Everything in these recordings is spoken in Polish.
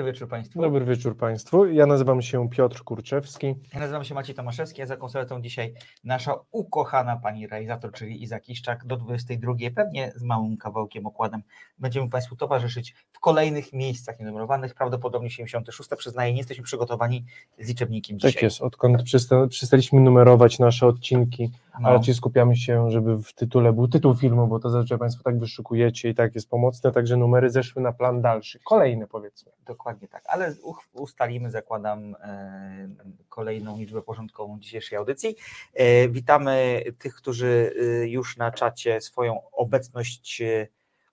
Dobry wieczór Państwu. Dobry wieczór Państwu. Ja nazywam się Piotr Kurczewski. Ja nazywam się Maciej Tomaszewski, a za konsoletą dzisiaj nasza ukochana pani realizator, czyli Iza Kiszczak do 22, pewnie z małym kawałkiem okładem. Będziemy Państwu towarzyszyć w kolejnych miejscach nienumerowanych, prawdopodobnie 76, przyznaję, nie jesteśmy przygotowani z liczebnikiem dzisiaj. Tak jest, odkąd przysta- przestaliśmy numerować nasze odcinki, No. raczej skupiamy się, żeby w tytule był tytuł filmu, bo to zazwyczaj Państwo tak wyszukujecie i tak jest pomocne, także numery zeszły na plan dalszy, kolejny powiedzmy. Dokładnie tak, ale ustalimy, zakładam, e, kolejną liczbę porządkową dzisiejszej audycji. E, witamy tych, którzy e, już na czacie swoją obecność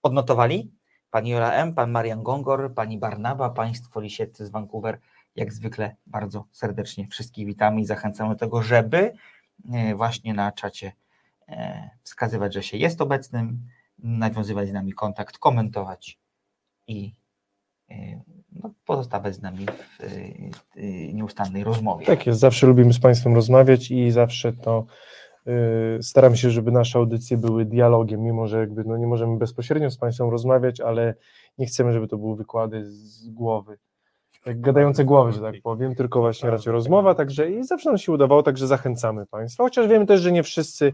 odnotowali. Pani Jola M., pan Marian Gongor, pani Barnaba, państwo Lisieccy z Vancouver. Jak zwykle bardzo serdecznie wszystkich witamy i zachęcamy do tego, żeby właśnie na czacie e, wskazywać, że się jest obecnym, nawiązywać z nami kontakt, komentować i e, no, pozostawać z nami w e, e, nieustannej rozmowie. Tak jest, zawsze lubimy z Państwem rozmawiać i zawsze to staramy się, żeby nasze audycje były dialogiem, mimo że jakby no, nie możemy bezpośrednio z Państwem rozmawiać, ale nie chcemy, żeby to były wykłady z głowy. Jak gadające głowy, że tak powiem, tylko właśnie raczej rozmowa, także i zawsze nam się udawało, także zachęcamy Państwa, chociaż wiemy też, że nie wszyscy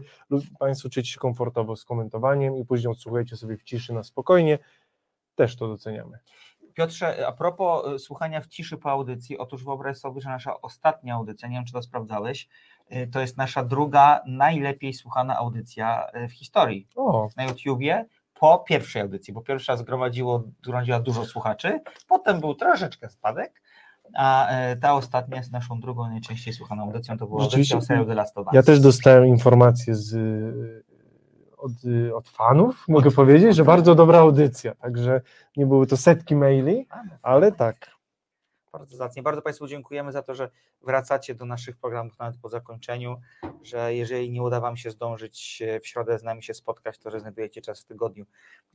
Państwo czujecie się komfortowo z komentowaniem i później odsłuchujecie sobie w ciszy na spokojnie, też to doceniamy. Piotrze, a propos e, słuchania w ciszy po audycji, otóż wyobraź sobie, że nasza ostatnia audycja, nie wiem czy to sprawdzałeś, e, to jest nasza druga najlepiej słuchana audycja e, w historii. O, na YouTubie po pierwszej audycji, bo pierwsza zgromadziło, zgromadziła dużo słuchaczy, potem był troszeczkę spadek, a e, ta ostatnia jest naszą drugą najczęściej słuchaną audycją, to była audycja o serialu The Last of Us. Ja też dostałem informacje z, y, od, y, od fanów, mogę powiedzieć, że bardzo dobra audycja, także nie były to setki maili, no ale tak. Bardzo zacnie. Bardzo Państwu dziękujemy za to, że wracacie do naszych programów nawet po zakończeniu, że jeżeli nie uda Wam się zdążyć w środę z nami się spotkać, to że znajdujecie czas w tygodniu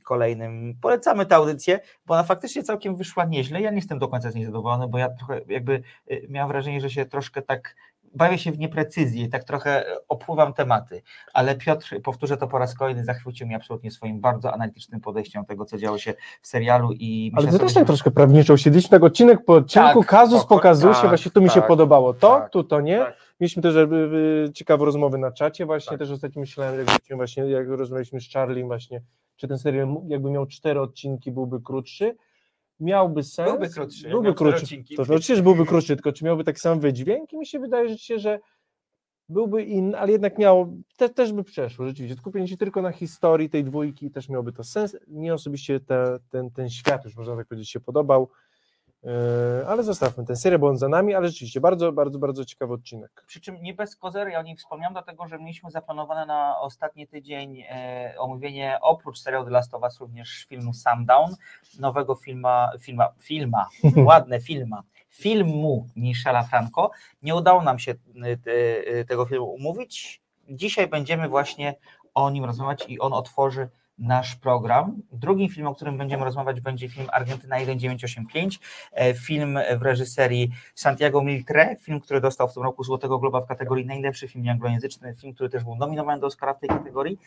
kolejnym. Polecamy tę audycję, bo ona faktycznie całkiem wyszła nieźle. Ja nie jestem do końca z niej zadowolony, bo ja trochę jakby e, miałem wrażenie, że się troszkę tak bawię się w nieprecyzji, tak trochę opływam tematy, ale Piotr, powtórzę to po raz kolejny, zachwycił mnie absolutnie swoim bardzo analitycznym podejściem do tego, co działo się w serialu i Ale to też tak troszkę prawniczo usiedliśmy, tak odcinek po odcinku, Tak, kazus po kazusie, tak, właśnie tu mi się tak, podobało to, tak, tu to nie. tak. Mieliśmy też jakby, y, ciekawe rozmowy na czacie właśnie, Tak. też ostatnio myślałem, jak, właśnie, jak rozmawialiśmy z Charlie właśnie, czy ten serial jakby miał cztery odcinki, byłby krótszy. Miałby sens. Byłby krótszy, Byłby krótszy. To, oczywiście byłby krótszy, tylko czy miałby taki sam wydźwięk i mi się wydaje rzeczywiście, że byłby inny, ale jednak miał, te, też by przeszło, rzeczywiście. Skupienie się tylko na historii tej dwójki też miałoby to sens. Mnie osobiście te, ten, ten świat już można tak powiedzieć się podobał, ale zostawmy ten serial, bo on za nami, ale rzeczywiście bardzo, bardzo, bardzo ciekawy odcinek. Przy czym nie bez kozery, ja o nim wspomniałem, dlatego że mieliśmy zaplanowane na ostatni tydzień e, omówienie oprócz serialu The Last of Us również filmu Sundown, nowego filma, filma, filma, ładne filma, filmu Michela Franco. Nie udało nam się e, e, tego filmu umówić. Dzisiaj będziemy właśnie o nim rozmawiać i on otworzy nasz program. Drugim filmem, o którym będziemy rozmawiać, będzie film Argentyna 1985, e, film w reżyserii Santiago Miltre, film, który dostał w tym roku Złotego Globa w kategorii najlepszy film anglojęzyczny, film, który też był nominowany do Oscara w tej kategorii.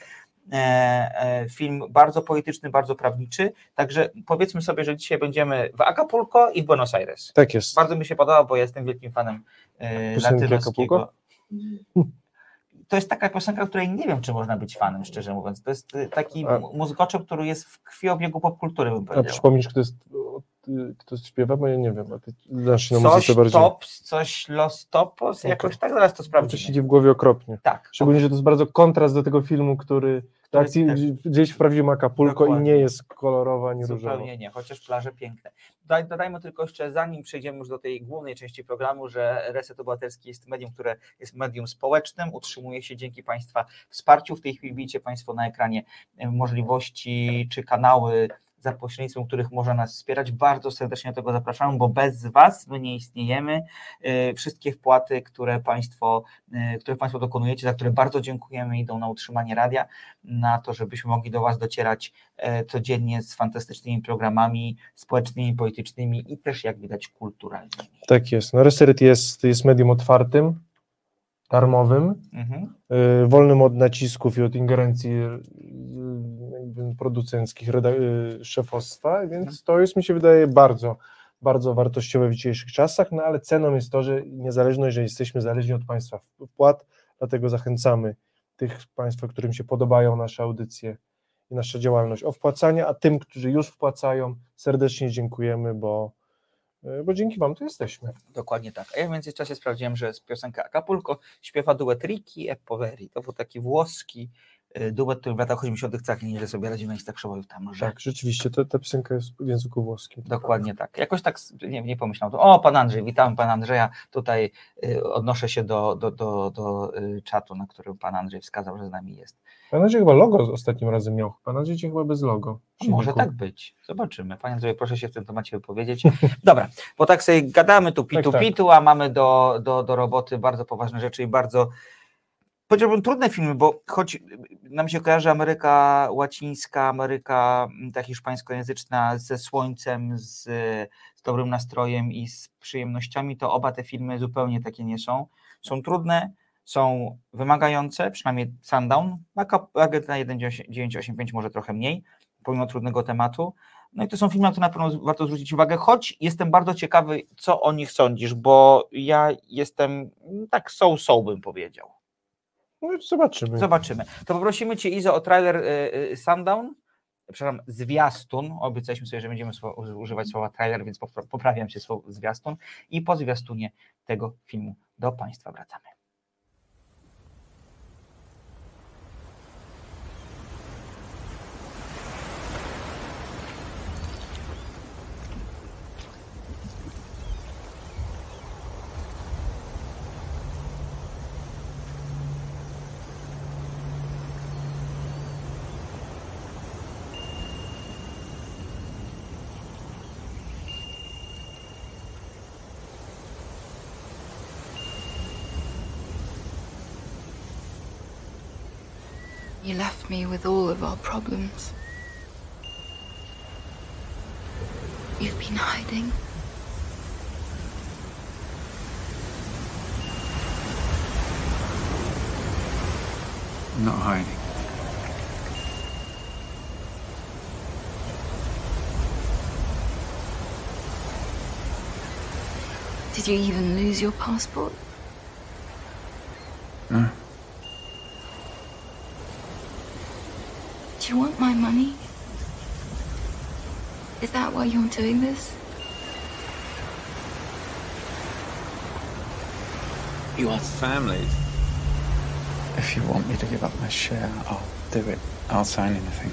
E, e, Film bardzo polityczny, bardzo prawniczy, także powiedzmy sobie, że dzisiaj będziemy w Acapulco i w Buenos Aires. Tak jest. Bardzo mi się podoba, bo ja jestem wielkim fanem latynoskiego. Acapulco? To jest taka piosenka, której nie wiem, czy można być fanem, szczerze mówiąc. To jest e, taki A- mózgoczek, który jest w krwiobiegu popkultury, bym A powiedział. przypomnisz, kto jest, kto śpiewa, bo ja nie wiem, a ty znasz na muzyce bardziej. tops, coś los topos, Okej. jakoś tak, zaraz to To się sprawdzimy. dzieje w głowie okropnie. Tak, Szczególnie, że to jest bardzo kontrast do tego filmu, który Też- gdzieś w prawdziwym Acapulco i Dokładnie. nie jest kolorowa ani różowa. Zupełnie nie, chociaż plaże piękne. Dodaj, dodajmy tylko jeszcze, zanim przejdziemy już do tej głównej części programu, że Reset Obywatelski jest medium, które jest medium społecznym, utrzymuje się dzięki Państwa wsparciu. W tej chwili widzicie Państwo na ekranie e, możliwości czy kanały, za pośrednictwem których można nas wspierać. Bardzo serdecznie do tego zapraszam, bo bez Was my nie istniejemy. E, Wszystkie wpłaty, które Państwo, e, które Państwo dokonujecie, za które bardzo dziękujemy, idą na utrzymanie radia, na to, żebyśmy mogli do Was docierać e, codziennie z fantastycznymi programami społecznymi, politycznymi i też, jak widać, kulturalnymi. Tak jest. No Reseryt jest, jest medium otwartym, darmowym, Mhm. y, wolnym od nacisków i od ingerencji y, jakby producenckich, y, szefostwa, więc to jest, mi się wydaje, bardzo, bardzo wartościowe w dzisiejszych czasach, no ale ceną jest to, że niezależność, że jesteśmy zależni od Państwa wpłat, dlatego zachęcamy tych Państwa, którym się podobają nasze audycje i nasza działalność o wpłacanie, a tym, którzy już wpłacają, serdecznie dziękujemy, bo, bo dzięki Wam tu jesteśmy. Dokładnie tak. A ja w międzyczasie sprawdziłem, że z piosenka Acapulco śpiewa duet Ricky e Poveri. To był taki włoski duet, który w latach 80. tak nieźle sobie radził na tak Krzywoju tam, że... Tak, rzeczywiście, to, ta piosenka jest w języku włoskim. Dokładnie tak. Jakoś tak nie, nie pomyślałem, to, o, pan Andrzej, witam pana Andrzeja, tutaj y, odnoszę się do, do, do, do y, czatu, na którym pan Andrzej wskazał, że z nami jest. Pan Andrzej chyba logo ostatnim razem miał, pan Andrzej chyba bez logo. Może tak być, zobaczymy. Panie Andrzej, proszę się w tym temacie wypowiedzieć. Dobra, bo tak sobie gadamy tu pitu tak, tak. pitu, a mamy do, do, do roboty bardzo poważne rzeczy i bardzo powiedziałbym trudne filmy, bo choć nam się kojarzy Ameryka Łacińska, Ameryka mm, ta hiszpańskojęzyczna ze słońcem, z, z dobrym nastrojem i z przyjemnościami, to oba te filmy zupełnie takie nie są. Są trudne, są wymagające, przynajmniej Sundown, Agent na 1985 może trochę mniej, pomimo trudnego tematu. No i to są filmy, na które na pewno warto zwrócić uwagę, choć jestem bardzo ciekawy, co o nich sądzisz, bo ja jestem tak so-so bym powiedział. No zobaczymy. Zobaczymy. To poprosimy Cię, Izo, o trailer y, y, Sundown. Przepraszam, zwiastun. Obiecaliśmy sobie, że będziemy używać słowa trailer, więc poprawiam się słowo zwiastun. I po zwiastunie tego filmu do Państwa wracamy. Me with all of our problems. You've been hiding. I'm not hiding. Did you even lose your passport? No. Do you want my money? Is that why you're doing this? You are family. If you want me to give up my share, I'll do it. I'll sign anything.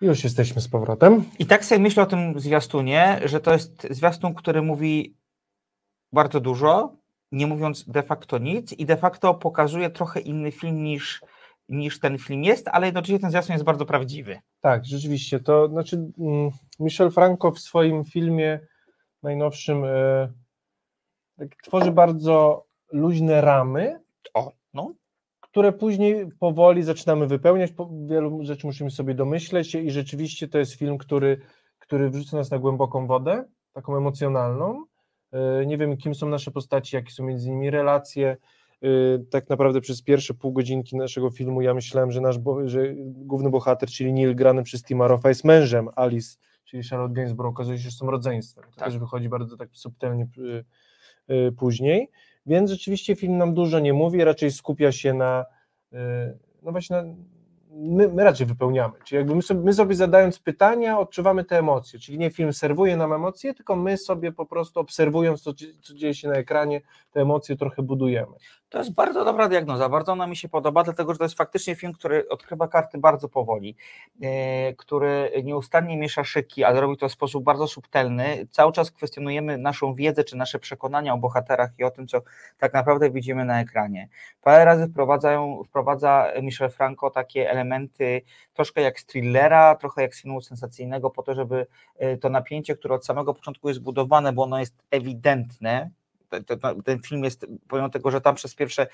Już jesteśmy z powrotem. I tak sobie myślę o tym zwiastunie, że to jest zwiastun, który mówi bardzo dużo, nie mówiąc de facto nic i de facto pokazuje trochę inny film niż, niż ten film jest, ale jednocześnie ten zwiastun jest bardzo prawdziwy. Tak, rzeczywiście. To znaczy mm, Michel Franco w swoim filmie najnowszym e, tak tworzy bardzo luźne ramy. O, no które później powoli zaczynamy wypełniać, wielu rzeczy musimy sobie domyśleć i rzeczywiście to jest film, który, który wrzuca nas na głęboką wodę, taką emocjonalną. E, nie wiem, kim są nasze postaci, jakie są między nimi relacje. E, tak naprawdę przez pierwsze pół godzinki naszego filmu ja myślałem, że nasz że główny bohater, czyli Neil, grany przez Tima Roffa, jest mężem Alice, czyli Charlotte Gainsborough, okazuje się, że są rodzeństwem. To tak. też wychodzi bardzo tak subtelnie e, później. Więc rzeczywiście film nam dużo nie mówi, raczej skupia się na, y, no właśnie, na, my, my, raczej wypełniamy. Czyli jakby my sobie, my sobie zadając pytania, odczuwamy te emocje. Czyli nie film serwuje nam emocje, tylko my sobie po prostu obserwując, co, co dzieje się na ekranie, te emocje trochę budujemy. To jest bardzo dobra diagnoza, bardzo ona mi się podoba, dlatego że to jest faktycznie film, który odkrywa karty bardzo powoli, e, który nieustannie miesza szyki, ale robi to w sposób bardzo subtelny. Cały czas kwestionujemy naszą wiedzę czy nasze przekonania o bohaterach i o tym, co tak naprawdę widzimy na ekranie. Parę razy wprowadzają, wprowadza Michel Franco takie elementy troszkę jak z thrillera, trochę jak z filmu sensacyjnego, po to, żeby e, to napięcie, które od samego początku jest budowane, bo ono jest ewidentne, ten film jest, pomimo tego, że tam przez pierwsze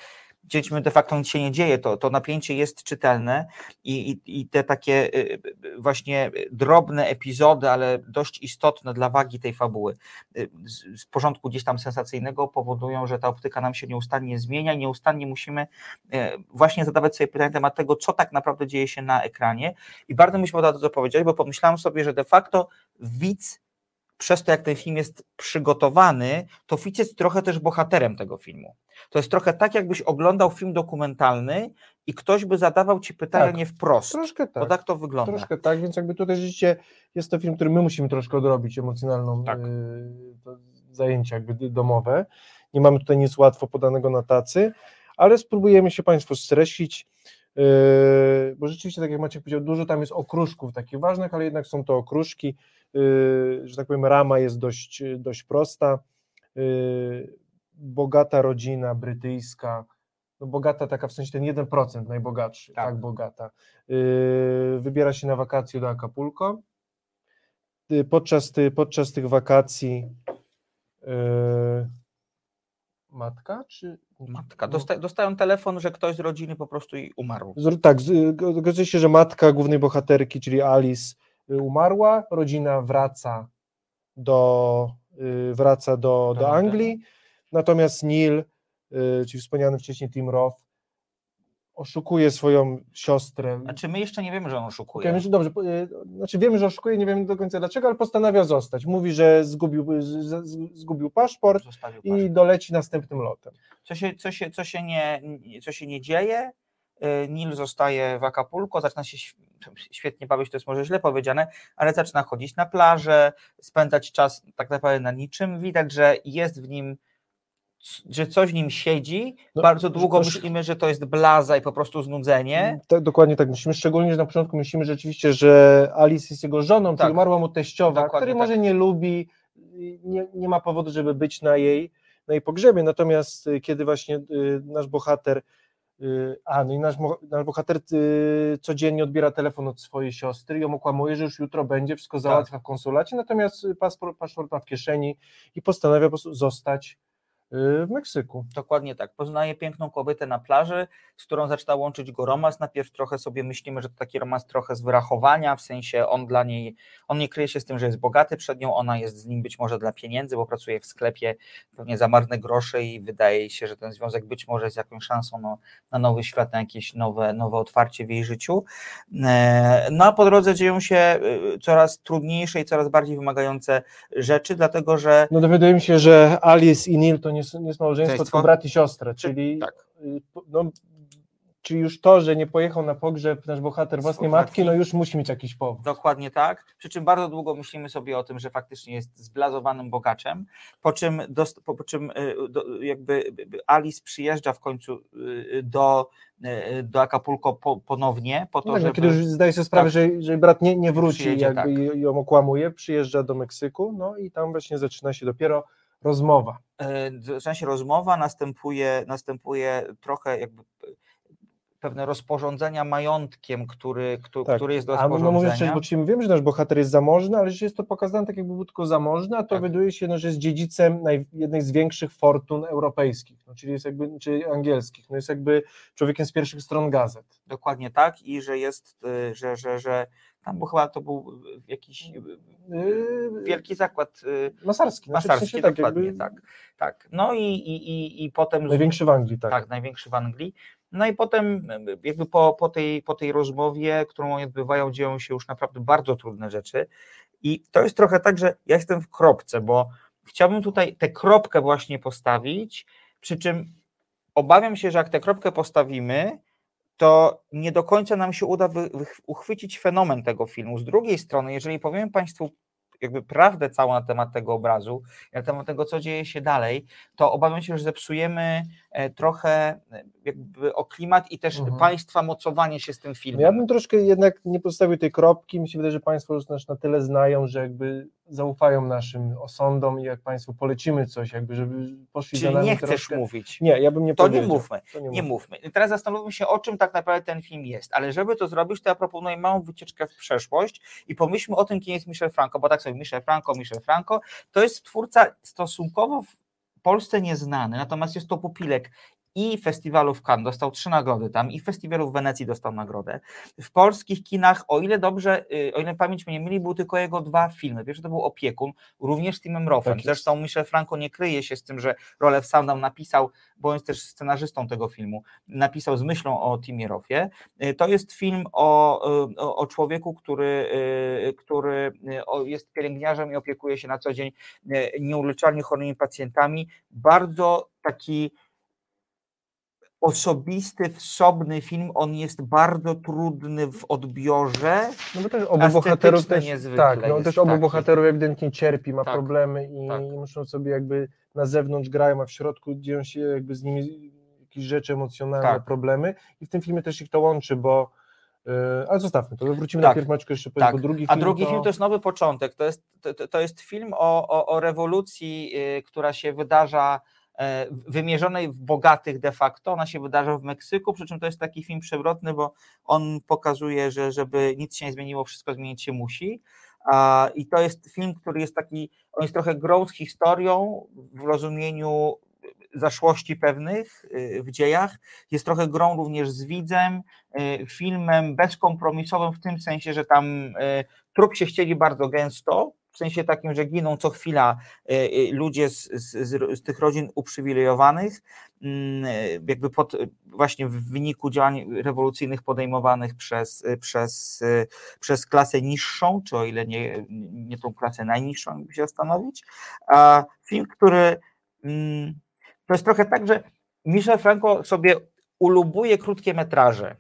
10 minut de facto nic się nie dzieje, to, to napięcie jest czytelne i, i, i te takie y, y, właśnie drobne epizody, ale dość istotne dla wagi tej fabuły y, z, z porządku gdzieś tam sensacyjnego powodują, że ta optyka nam się nieustannie zmienia i nieustannie musimy właśnie zadawać sobie pytania na temat tego, co tak naprawdę dzieje się na ekranie. I bardzo mi się podoba to, co powiedziałeś, bo pomyślałem sobie, że de facto widz przez to, jak ten film jest przygotowany, to Fitz jest trochę też bohaterem tego filmu. To jest trochę tak, jakbyś oglądał film dokumentalny i ktoś by zadawał ci pytania tak, nie wprost. Troszkę tak. Bo tak to wygląda. Troszkę tak, więc jakby tutaj rzeczywiście jest to film, który my musimy troszkę odrobić emocjonalną tak. y, zajęcie jakby domowe. Nie mamy tutaj nic łatwo podanego na tacy, ale spróbujemy się Państwu streścić. Yy, bo rzeczywiście, tak jak Maciek powiedział, dużo tam jest okruszków takich ważnych, ale jednak są to okruszki, że tak powiem, rama jest dość, dość prosta, yy, bogata rodzina brytyjska, no bogata taka w sensie ten 1% najbogatszy, tak, tak bogata, wybiera się na wakacje do Acapulco, podczas, podczas tych wakacji matka, czy Matka. Dosta dostają telefon, że ktoś z rodziny po prostu i umarł. Tak, zgadza się, że matka głównej bohaterki, czyli Alice, y, umarła, rodzina wraca do, y, wraca do, do Anglii, natomiast Neil, y, czyli wspomniany wcześniej Tim Roth, oszukuje swoją siostrę. Znaczy my jeszcze nie wiemy, że on oszukuje. Okay, dobrze, znaczy wiemy, że oszukuje, nie wiemy do końca dlaczego, ale postanawia zostać. Mówi, że zgubił, zgubił paszport i paszport. doleci następnym lotem. Co się, co się, co się, nie, co się nie dzieje, y, Nil zostaje w Acapulco, zaczyna się świetnie bawić, to jest może źle powiedziane, ale zaczyna chodzić na plażę, spędzać czas tak naprawdę na niczym. Widać, że jest w nim że coś w nim siedzi, no, bardzo długo myślimy, że to jest blaza i po prostu znudzenie. Tak, dokładnie tak myślimy, szczególnie, że na początku myślimy rzeczywiście, że Alice jest jego żoną, tak. umarła mu teściowa, który tak. może nie lubi, nie, nie ma powodu, żeby być na jej, na jej pogrzebie, natomiast y, kiedy właśnie y, nasz bohater a, no i nasz, nasz bohater codziennie odbiera telefon od swojej siostry i ją okłamuje, że już jutro będzie, wszystko załatwia w konsulacie, natomiast paszport, paszport ma w kieszeni i postanawia po prostu zostać Y, w Meksyku. Dokładnie tak. Poznaje piękną kobietę na plaży, z którą zaczyna łączyć go romans. Najpierw trochę sobie myślimy, że to taki romans trochę z wyrachowania, w sensie on dla niej, on nie kryje się z tym, że jest bogaty przed nią, ona jest z nim być może dla pieniędzy, bo pracuje w sklepie pewnie za marne grosze i wydaje się, że ten związek być może jest jakąś szansą no, na nowy świat, na jakieś nowe, nowe otwarcie w jej życiu. E, no a po drodze dzieją się y, coraz trudniejsze i coraz bardziej wymagające rzeczy, dlatego że... No dowiadujemy się, że Alice i Neil to nie, nie jest małżeństwo, tylko brat i siostra, czyli, tak. Y, no, czyli już to, że nie pojechał na pogrzeb nasz bohater własnej matki, no już musi mieć jakiś powód. Dokładnie tak, przy czym bardzo długo myślimy sobie o tym, że faktycznie jest zblazowanym bogaczem, po czym, do, po, czym y, do, jakby Alice przyjeżdża w końcu y, do do Acapulco po, ponownie, po to, no tak, żeby... Kiedy już zdaje sobie sprawę, tak, że, że brat nie, nie wróci, jakby tak. ją okłamuje, przyjeżdża do Meksyku, no i tam właśnie zaczyna się dopiero rozmowa. E, zaczyna się rozmowa, następuje, następuje trochę jakby pewne rozporządzenia majątkiem, który, który, tak. który jest do rozporządzenia. A no, no mówisz, bo czyli wiem, że nasz bohater jest zamożny, ale że jest to pokazane tak jakby był tylko zamożny, a to tak. wydaje się, no, że jest dziedzicem naj, jednej z większych fortun europejskich, no, czyli jest jakby, czy angielskich, no jest jakby człowiekiem z pierwszych stron gazet. Dokładnie tak i że jest, y, że, że, że tam bo chyba to był jakiś yy, wielki zakład masarski. Masarski, znaczy, tak, dokładnie, jakby... tak, tak. No i, i, i, i potem... Największy w Anglii, tak. Tak, największy w Anglii. No i potem jakby po, po, tej, po tej rozmowie, którą oni odbywają, dzieją się już naprawdę bardzo trudne rzeczy i to jest trochę tak, że ja jestem w kropce, bo chciałbym tutaj tę kropkę właśnie postawić, przy czym obawiam się, że jak tę kropkę postawimy, to nie do końca nam się uda wy, wy, uchwycić fenomen tego filmu. Z drugiej strony, jeżeli powiem Państwu jakby prawdę całą na temat tego obrazu, na temat tego, co dzieje się dalej, to obawiam się, że zepsujemy e, trochę e, jakby o klimat i też Mhm. państwa mocowanie się z tym filmem. Ja bym troszkę jednak nie postawił tej kropki. Mi się wydaje, że Państwo już nas na tyle znają, że jakby zaufają naszym osądom i jak Państwu polecimy coś, jakby żeby poszli za Czyli nami nie chcesz troszkę... mówić. Nie, ja bym nie To nie powiedział. mówmy. To Nie mówmy. mówmy. I Teraz zastanówmy się, o czym tak naprawdę ten film jest. Ale żeby to zrobić, to ja proponuję małą wycieczkę w przeszłość i pomyślmy o tym, kim jest Michel Franco, bo tak sobie Michel Franco, Michel Franco, to jest twórca stosunkowo w Polsce nieznany, natomiast jest to pupilek i festiwalu w Cannes, dostał trzy nagrody tam, i festiwalu w Wenecji dostał nagrodę. W polskich kinach, o ile dobrze, y, o ile pamięć mnie nie myli, były tylko jego dwa filmy. Pierwszy to był Opiekun, również z Timem Rothem. Tak. Zresztą Michel Franco nie kryje się z tym, że rolę w Sundown napisał, bo jest też scenarzystą tego filmu, napisał z myślą o Timie Rothie. Y, To jest film o, y, o, o człowieku, który, który jest pielęgniarzem i opiekuje się na co dzień nieuleczalnie chorymi pacjentami. Bardzo taki osobisty, wsobny film. On jest bardzo trudny w odbiorze. No bo też obu bohaterów też, tak, no też obu taki. bohaterów ewidentnie cierpi, ma Tak, problemy i, tak. muszą sobie jakby na zewnątrz grają, a w środku dzieją się jakby z nimi jakieś rzeczy emocjonalne, Tak. problemy i w tym filmie też ich to łączy, bo yy, ale zostawmy to, wrócimy Tak, najpierw Maćku jeszcze tak. drugi A film drugi to... film to jest nowy początek. To jest, to, to- jest film o, o, o rewolucji, y, która się wydarza wymierzonej w bogatych de facto. Ona się wydarza w Meksyku, przy czym to jest taki film przewrotny, bo on pokazuje, że żeby nic się nie zmieniło, wszystko zmienić się musi. I to jest film, który jest taki, on jest trochę grą z historią w rozumieniu zaszłości pewnych y, w dziejach. Jest trochę grą również z widzem, y, filmem bezkompromisowym w tym sensie, że tam y, trup się chcieli bardzo gęsto, w sensie takim, że giną co chwila y, y, ludzie z, z, z, tych rodzin uprzywilejowanych, mm, y, jakby pod, właśnie w wyniku działań rewolucyjnych podejmowanych przez, przez, przez klasę niższą, czy o ile nie, nie tą klasę najniższą, jakby się zastanowić. A film, który mm, to jest trochę tak, że Michel Franco sobie ulubuje krótkie metraże.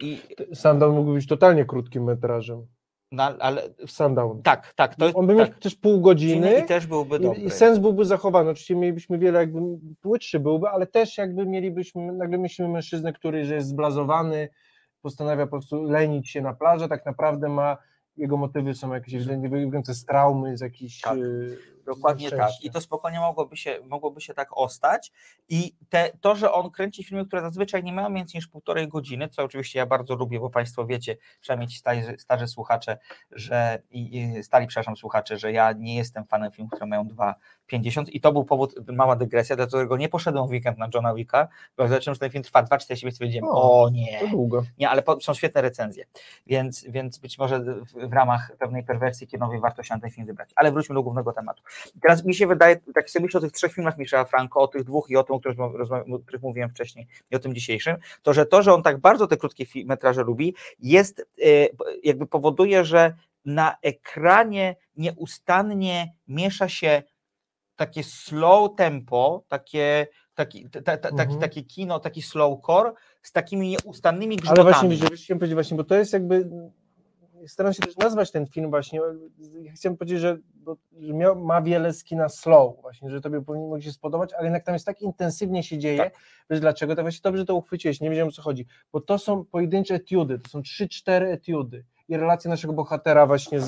I, Sundown mógł być totalnie krótkim metrażem, no, ale Sundown. tak, tak, to jest On by tak, miał też pół godziny i też byłby dobry. i, i sens byłby zachowany. Oczywiście mielibyśmy wiele, jakby płytszy byłby, ale też jakby mielibyśmy, nagle myślimy mężczyznę, który że jest zblazowany, postanawia po prostu lenić się na plaży, tak naprawdę ma, jego motywy są jakieś wynikające z traumy, z jakichś... Tak. Dokładnie tak. I to spokojnie mogłoby się, mogłoby się tak ostać. I te, to, że on kręci filmy, które zazwyczaj nie mają więcej niż półtorej godziny, co oczywiście ja bardzo lubię, bo Państwo wiecie, przynajmniej ci starzy, starzy słuchacze, że i, stali, przepraszam, słuchacze, że ja nie jestem fanem filmów, które mają 2,50 i to był powód, mała dygresja, dla którego nie poszedłem w weekend na Johna Wicka, bo zacząłem, że ten film trwa 2,40 więc powiedziałem, O, o nie, To długo. nie, ale po, są świetne recenzje, więc, więc być może w, w ramach pewnej perwersji kinowej warto się na ten film wybrać. Ale wróćmy do głównego tematu. Teraz mi się wydaje, tak sobie myślę o tych trzech filmach Michela Franco, o tych dwóch i o tym, o których, o których mówiłem wcześniej i o tym dzisiejszym, to że to, że on tak bardzo te krótkie metraże lubi, jest, e, jakby powoduje, że na ekranie nieustannie miesza się takie slow tempo, takie, taki, ta, ta, taki, Mhm. takie kino, taki slowcore z takimi nieustannymi Ale grzmotami. właśnie, wiecie, chciałem powiedzieć właśnie, bo to jest jakby, staram się też nazwać ten film właśnie, ja chciałem powiedzieć, że, bo, że miał, ma wiele z kina slow, właśnie, że tobie powinno się spodobać, ale jednak tam jest tak intensywnie się dzieje, Tak. wiesz dlaczego, to właśnie dobrze to uchwyciłeś, nie wiedziałem o co chodzi, bo to są pojedyncze etiudy, to są trzy, cztery etiudy i relacja naszego bohatera właśnie z,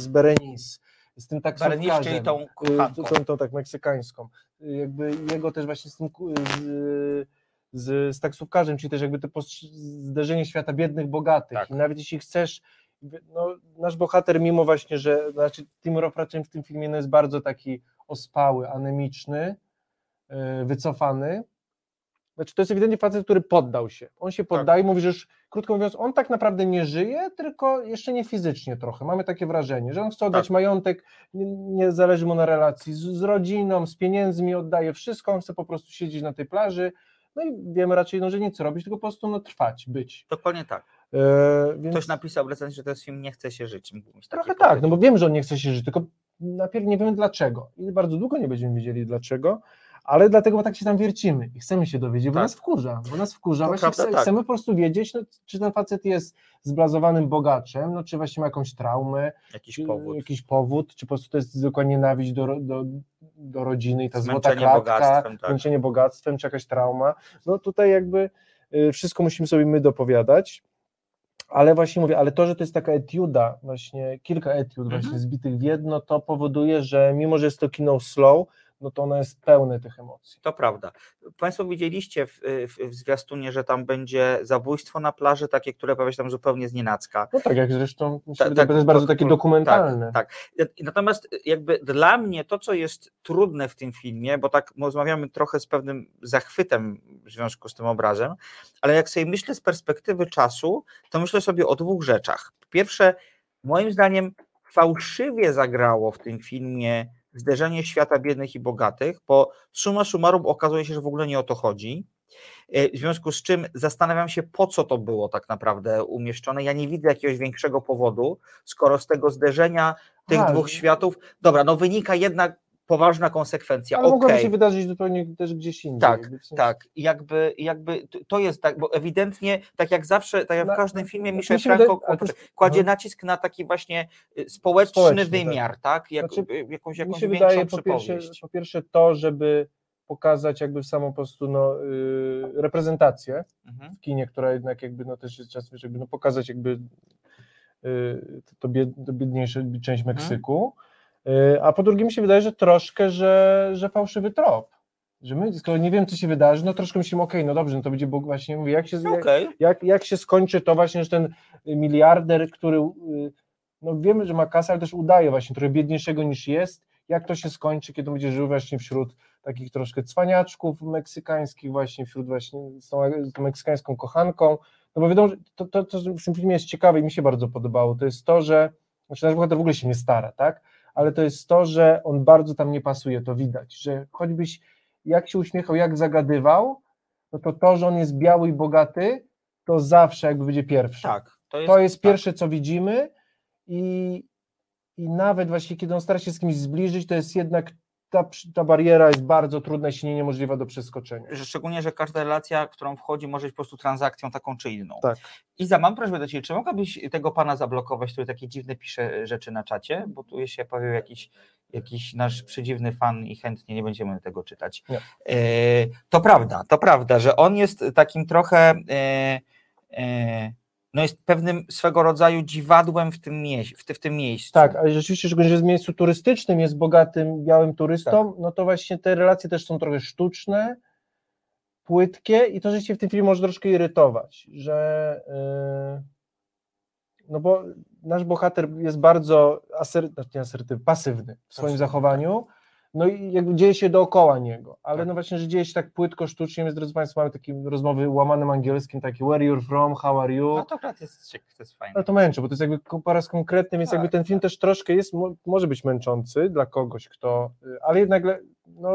z Berenice, z tym taksówkarzem, czyli tą y, kuchanką. tą, tą tak meksykańską, Y, jakby jego też właśnie z tym z, z, z taksówkarzem, czyli też jakby to zderzenie świata biednych, bogatych. Tak. I nawet jeśli chcesz, no, nasz bohater, mimo właśnie, że znaczy Tim Roth raczej w tym filmie no, jest bardzo taki ospały, anemiczny, yy, wycofany. Znaczy, to jest ewidentnie facet, który poddał się. On się poddaje, mówi, że już, krótko mówiąc, on tak naprawdę nie żyje, tylko jeszcze nie fizycznie trochę. Mamy takie wrażenie, że on chce oddać Tak. majątek, nie, nie zależy mu na relacji z, z rodziną, z pieniędzmi, oddaje wszystko, on chce po prostu siedzieć na tej plaży. No i wiemy raczej, no, że nic robić, tylko po prostu no, trwać, być. Dokładnie tak. E, więc Ktoś napisał w recenzji, że to jest film Nie chce się żyć. Trochę tak, no bo wiem, że on nie chce się żyć, tylko najpierw nie wiemy dlaczego. I bardzo długo nie będziemy wiedzieli dlaczego, ale dlatego bo tak się tam wiercimy i chcemy się dowiedzieć, bo Tak. nas wkurza, bo nas wkurza, To właśnie prawda, chce, tak. chcemy po prostu wiedzieć, no, czy ten facet jest zblazowanym bogaczem, no, czy właśnie ma jakąś traumę, Jakiś czy powód. jakiś powód, czy po prostu to jest zwykła nienawiść do, do, do rodziny i ta złota klatka, bogactwem, tak. zmęczenie bogactwem, czy jakaś trauma, no tutaj jakby y, wszystko musimy sobie my dopowiadać, ale właśnie mówię, ale to, że to jest taka etiuda, właśnie kilka etiud Mhm. właśnie zbitych w jedno, to powoduje, że mimo, że jest to kino slow, no to ono jest pełne tych emocji. To prawda. Państwo widzieliście w, w, w zwiastunie, że tam będzie zabójstwo na plaży, takie, które pojawia się tam zupełnie z nienacka. No tak, jak zresztą, mi się Tak, to jest bardzo to- takie to- dokumentalne. Tak, tak. Natomiast jakby dla mnie to, co jest trudne w tym filmie, bo tak rozmawiamy trochę z pewnym zachwytem w związku z tym obrazem, ale jak sobie myślę z perspektywy czasu, to myślę sobie o dwóch rzeczach. Pierwsze, moim zdaniem fałszywie zagrało w tym filmie zderzenie świata biednych i bogatych, bo summa summarum okazuje się, że w ogóle nie o to chodzi. E, W związku z czym zastanawiam się, po co to było tak naprawdę umieszczone. Ja nie widzę jakiegoś większego powodu, skoro z tego zderzenia tych A, dwóch światów, dobra, no wynika jednak poważna konsekwencja. Ale mogłoby Okej, się wydarzyć zupełnie też gdzieś indziej. Tak, jakby w sensie- tak, jakby, jakby to jest tak, bo ewidentnie, tak jak zawsze, tak jak w każdym filmie, mi Michel wydaje- Franco jest- kładzie mhm. nacisk na taki właśnie y, społeczny, Społeczny, tak. wymiar, tak? Jak, Znaczy, y, jakąś, Mi jakąś się większą wydaje po pierwsze, po pierwsze to, żeby pokazać jakby samą po prostu no, y, reprezentację Mhm. w kinie, która jednak jakby no też jest czasem, żeby no, pokazać jakby y, to, bied, to biedniejsza część Mhm. Meksyku, y, a po drugie mi się wydaje, że troszkę, że, że fałszywy trop. Że my, skoro nie wiem, co się wydarzy, no troszkę myślimy, okej, no dobrze, no to będzie Bóg właśnie, mówię, jak się, jak, Okej, jak, jak się skończy to właśnie, że ten miliarder, który y, no wiemy, że ma kasę, ale też udaje właśnie trochę biedniejszego niż jest, jak to się skończy, kiedy będzie żył właśnie wśród takich troszkę cwaniaczków meksykańskich właśnie, wśród właśnie z tą, z tą meksykańską kochanką, no bo wiadomo, że to, to, to w tym filmie jest ciekawe i mi się bardzo podobało, to jest to, że, znaczy nasz bohater w ogóle się nie stara, tak, ale to jest to, że on bardzo tam nie pasuje, to widać, że choćbyś jak się uśmiechał, jak zagadywał, no to to, że on jest biały i bogaty, to zawsze jakby będzie pierwszy. tak. To jest, To jest tak. pierwsze, co widzimy i, i nawet właśnie, kiedy on stara się z kimś zbliżyć, to jest jednak ta, ta bariera jest bardzo trudna, jeśli nie niemożliwa do przeskoczenia. szczególnie, że każda relacja, którą wchodzi, może być po prostu transakcją taką czy inną. Tak. Iza, mam prośbę do Ciebie, czy mogłabyś tego pana zablokować, który takie dziwne pisze rzeczy na czacie, bo tu się pojawił jakiś, jakiś nasz przedziwny fan i chętnie nie będziemy tego czytać. Nie. E, to prawda, to prawda, że on jest takim trochę, e, e, no jest pewnym swego rodzaju dziwadłem w tym, mieś, w, ty, w tym miejscu. Tak, ale rzeczywiście, szczególnie, że w miejscu turystycznym, jest bogatym, białym turystą, no to właśnie te relacje też są trochę sztuczne, płytkie i to rzeczywiście w tym filmie może troszkę irytować, że yy, no bo nasz bohater jest bardzo aser, znaczy asertywny, pasywny w swoim zachowaniu, no i jakby dzieje się dookoła niego, ale Tak. no właśnie, że dzieje się tak płytko, sztucznie, więc drodzy Państwo, mamy takie rozmowy łamanym angielskim, takie where you're from, how are you, No to akurat jest, jest fajne. ale to męczy, bo to jest jakby po raz konkretny, więc jakby Tak, ten film też troszkę jest, mo- może być męczący dla kogoś, kto, y, ale jednak no,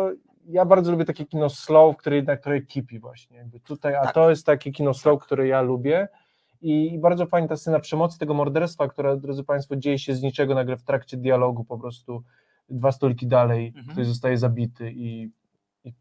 ja bardzo lubię takie kino slow, które jednak trochę kipi właśnie, jakby tutaj, a Tak. to jest takie kino slow, które ja lubię. I, i bardzo fajna ta scena przemocy tego morderstwa, która, drodzy Państwo, dzieje się z niczego nagle w trakcie dialogu, po prostu dwa stoliki dalej, Mhm. ktoś zostaje zabity i, i,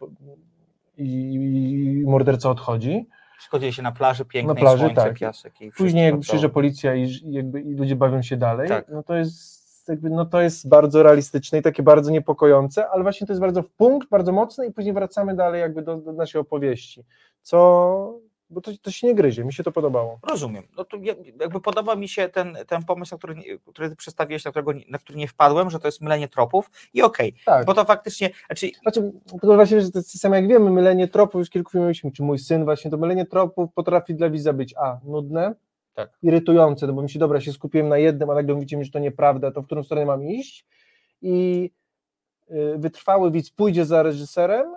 i, morderca odchodzi. Wszystko dzieje się na plaży, pięknej, Na plaży, słońce, tak. piasek i Później jak przyjeżdża policja i, i jakby, i ludzie bawią się dalej, Tak. no to jest jakby, no to jest bardzo realistyczne i takie bardzo niepokojące, ale właśnie to jest bardzo w punkt, bardzo mocne i później wracamy dalej jakby do, do naszej opowieści, co, bo to, to się nie gryzie, mi się to podobało. Rozumiem. No to ja- jakby podoba mi się ten, ten pomysł, na który, który ty przedstawiłeś, na, którego, na który nie wpadłem, że to jest mylenie tropów i okej, Tak, bo to faktycznie, znaczy znaczy, tylko właśnie, że to jest samo jak wiemy, mylenie tropów, już kilku filmów mieliśmy, czy mój syn właśnie, to mylenie tropów potrafi dla widza być a, nudne, Tak. irytujące, no bo mi się, dobra, się skupiłem na jednym, a nagle mówicie mi, że to nieprawda, to w którą stronę mam iść i y, wytrwały widz pójdzie za reżyserem,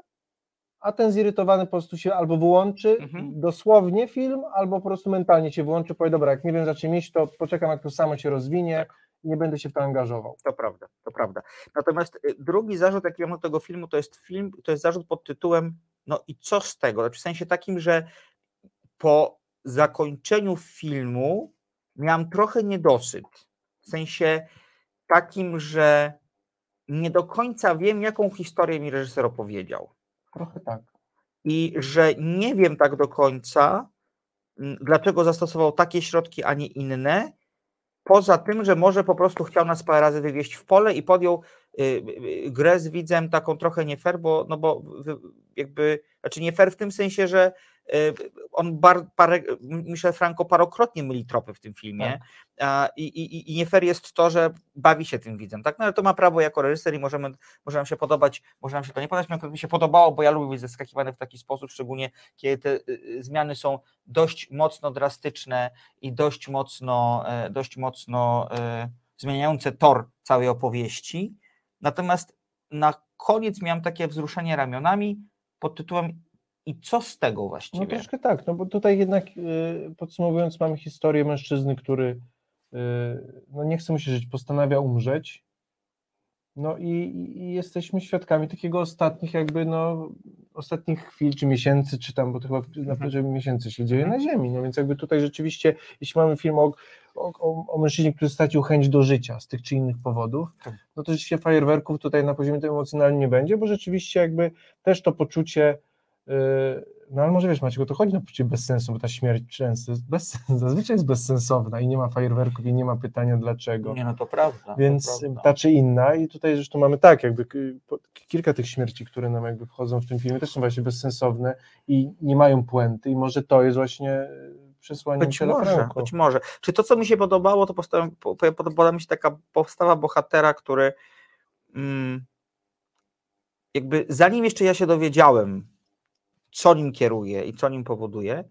a ten zirytowany po prostu się albo wyłączy Mhm. dosłownie film, albo po prostu mentalnie się wyłączy, powie, dobra, jak nie wiem za czym iść, to poczekam, jak to samo się rozwinie i nie będę się w to angażował. to prawda, to prawda. Natomiast y, drugi zarzut, jaki mam do tego filmu, to jest film, to jest zarzut pod tytułem no i co z tego? Znaczy w sensie takim, że po zakończeniu filmu miałam trochę niedosyt. W sensie takim, że nie do końca wiem, jaką historię mi reżyser opowiedział. Trochę tak. i że nie wiem tak do końca, mm, dlaczego zastosował takie środki, a nie inne. Poza tym, że może po prostu chciał nas parę razy wywieźć w pole i podjął y, y, grę z widzem taką trochę nie fair, bo, no bo jakby, znaczy nie fair w tym sensie, że y, on bar, parę, Michel Franco parokrotnie myli tropy w tym filmie a, i, i, i nie fair jest to, że bawi się tym widzem, tak? No ale to ma prawo jako reżyser i możemy, może nam się podobać, może nam się to nie podobać, mi się podobało, bo ja lubię być zaskakiwany w taki sposób, szczególnie kiedy te y, y, zmiany są dość mocno drastyczne i dość mocno, e, dość mocno e, zmieniające tor całej opowieści. Natomiast na koniec miałem takie wzruszenie ramionami pod tytułem i co z tego No właściwie? troszkę tak, no bo tutaj jednak y, podsumowując mamy historię mężczyzny, który y, no nie chce mu się żyć, postanawia umrzeć. No i, i- jesteśmy świadkami takiego ostatnich jakby no ostatnich chwil, czy miesięcy, czy tam, bo to chyba na Mhm. poziomie miesięcy się dzieje na ziemi, no więc jakby tutaj rzeczywiście, jeśli mamy film o, o, o, mężczyźnie, który stracił chęć do życia z tych czy innych powodów, Tak. no to rzeczywiście fajerwerków tutaj na poziomie tym emocjonalnym nie będzie, bo rzeczywiście jakby też to poczucie No ale może wiesz, Maciek, to chodzi na poczucie bez sensu, bo ta śmierć często jest bez, zazwyczaj jest bezsensowna i nie ma fajerwerków i nie ma pytania dlaczego. Nie, no to prawda. to Więc prawda. ta czy inna i tutaj zresztą mamy tak, jakby kilka tych śmierci, które nam jakby wchodzą w tym filmie też są właśnie bezsensowne i nie mają puenty i może to jest właśnie e, przesłanie Być może, być może. Czy to, co mi się podobało, to postawa, po- po- podobała mi się taka postawa bohatera, który mm, jakby zanim jeszcze ja się dowiedziałem, co nim kieruje i co nim powoduje,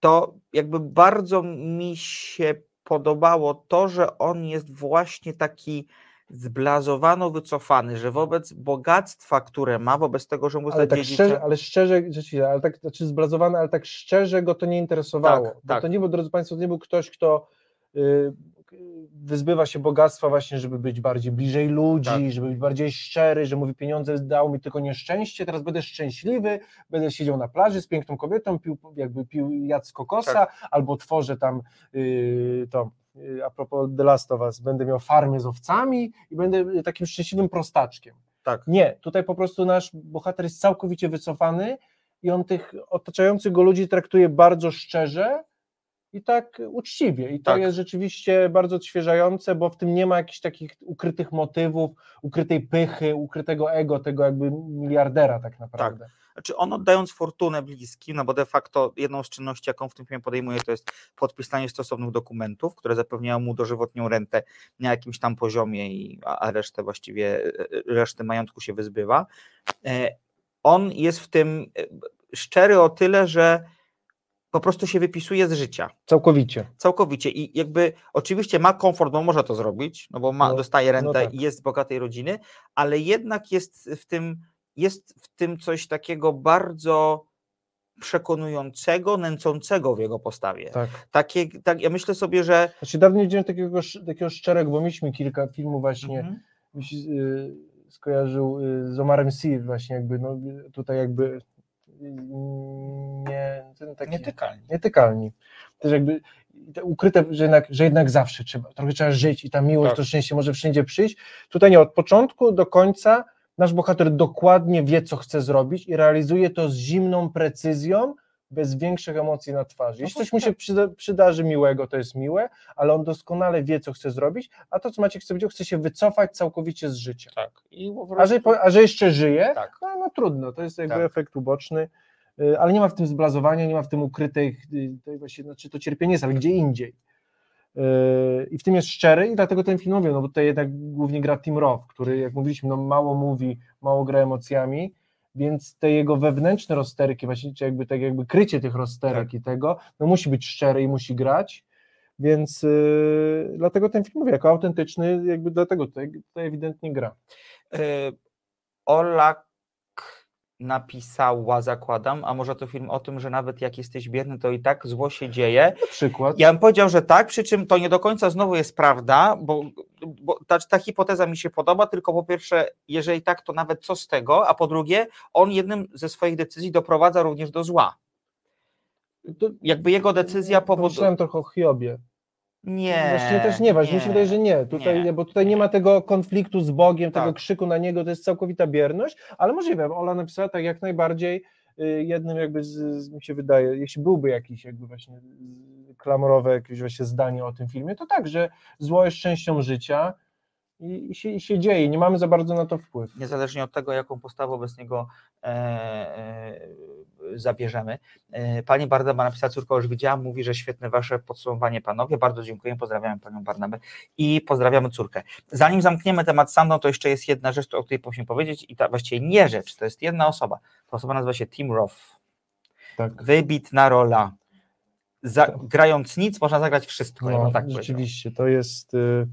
to jakby bardzo mi się podobało to, że on jest właśnie taki zblazowano wycofany, że wobec bogactwa, które ma, wobec tego, że mu Ale tak szczerze, ale szczerze, rzeczywiście, ale tak, znaczy zblazowany, ale tak szczerze go to nie interesowało. Tak, tak. to nie był, drodzy Państwo, to nie był ktoś, kto y, wyzbywa się bogactwa właśnie, żeby być bardziej bliżej ludzi, Tak. żeby być bardziej szczery, że mówi pieniądze dał mi tylko nieszczęście, teraz będę szczęśliwy, będę siedział na plaży z piękną kobietą, pił, jakby pił jad z kokosa, Tak. albo tworzę tam y, to, y, a propos The Last of Us, będę miał farmę z owcami i będę takim szczęśliwym prostaczkiem. Tak. Nie, tutaj po prostu nasz bohater jest całkowicie wycofany i on tych otaczających go ludzi traktuje bardzo szczerze i tak uczciwie. I to Tak. jest rzeczywiście bardzo odświeżające, bo w tym nie ma jakichś takich ukrytych motywów, ukrytej pychy, ukrytego ego, tego jakby miliardera tak naprawdę. Znaczy on oddając fortunę bliskim, no bo de facto jedną z czynności, jaką w tym filmie podejmuje, to jest podpisanie stosownych dokumentów, które zapewniają mu dożywotnią rentę na jakimś tam poziomie, i, a, a resztę właściwie, e, resztę majątku się wyzbywa. E, On jest w tym e, szczery o tyle, że po prostu się wypisuje z życia. Całkowicie. Całkowicie. I jakby oczywiście ma komfort, bo może to zrobić, no bo ma, No, dostaje rentę tak. i jest z bogatej rodziny, ale jednak jest w tym, jest w tym coś takiego bardzo przekonującego, nęcącego w jego postawie. Tak. Takie, tak, ja myślę sobie, że Znaczy dawno nie widziałem takiego, takiego szczerego, bo mieliśmy kilka filmów właśnie, Mhm. mi się y, skojarzył y, z Omarem Sy właśnie jakby, no tutaj jakby nie, ten taki, nietykalnie. nietykalni. Też jakby te ukryte, że jednak, że jednak zawsze trzeba, trochę trzeba żyć i ta miłość, Tak. to szczęście może wszędzie przyjść. Tutaj nie, od początku do końca nasz bohater dokładnie wie, co chce zrobić i realizuje to z zimną precyzją, bez większych emocji na twarzy. Jeśli No coś mu się przyda, przydarzy miłego, to jest miłe, ale on doskonale wie, co chce zrobić, a to, co Maciek chce powiedział, chce się wycofać całkowicie z życia. Tak. I po A że, a że jeszcze żyje, tak. no, no trudno, to jest jakby Tak. efekt uboczny, y, ale nie ma w tym zblazowania, nie ma w tym ukrytej, y, tej właśnie, znaczy to cierpienie jest, ale gdzie indziej. Y, I w tym jest szczery i dlatego ten film mówię, no bo tutaj jednak głównie gra Tim Roth, który jak mówiliśmy, no mało mówi, mało gra emocjami, więc te jego wewnętrzne rozterki, właśnie czy jakby tak jakby krycie tych rozterek Tak. i tego, no musi być szczery i musi grać, więc y, dlatego ten film mówię, jako autentyczny, jakby dlatego tutaj, tutaj ewidentnie gra. Y, Olak napisała, zakładam, a może to film o tym, że nawet jak jesteś bierny, to i tak zło się dzieje. Na przykład. Ja bym powiedział, że tak, przy czym to nie do końca znowu jest prawda, bo, bo ta, ta hipoteza mi się podoba, tylko po pierwsze, jeżeli tak, to nawet co z tego, a po drugie, on jednym ze swoich decyzji doprowadza również do zła. To- Jakby jego decyzja powoduje. Pomyślałem trochę o Hiobie. Nie. Właśnie też nie, właśnie mi się wydaje, że nie. Tutaj, nie. Bo tutaj nie ma tego konfliktu z Bogiem, tego Tak. krzyku na niego, to jest całkowita bierność, ale możliwe, Ola napisała tak jak najbardziej y, jednym jakby, z, z, mi się wydaje, jeśli byłby jakiś jakby właśnie klamrowe jakieś właśnie zdanie o tym filmie, to tak, że zło jest częścią życia i, i, się, i się dzieje, nie mamy za bardzo na to wpływ. niezależnie od tego, jaką postawę wobec niego e, e, zabierzemy. E, pani Barnaba napisała, córko już widziałam, mówi, że świetne wasze podsumowanie panowie, bardzo dziękuję, pozdrawiamy panią Barnabę i pozdrawiamy córkę. Zanim zamkniemy temat Sandą, to jeszcze jest jedna rzecz, o której musimy powiedzieć i ta właściwie nie rzecz, to jest jedna osoba, ta osoba nazywa się Tim Roth, Tak. wybitna rola. Za, Tak. grając nic, można zagrać wszystko. No, bym tak rzeczywiście, to jest. y,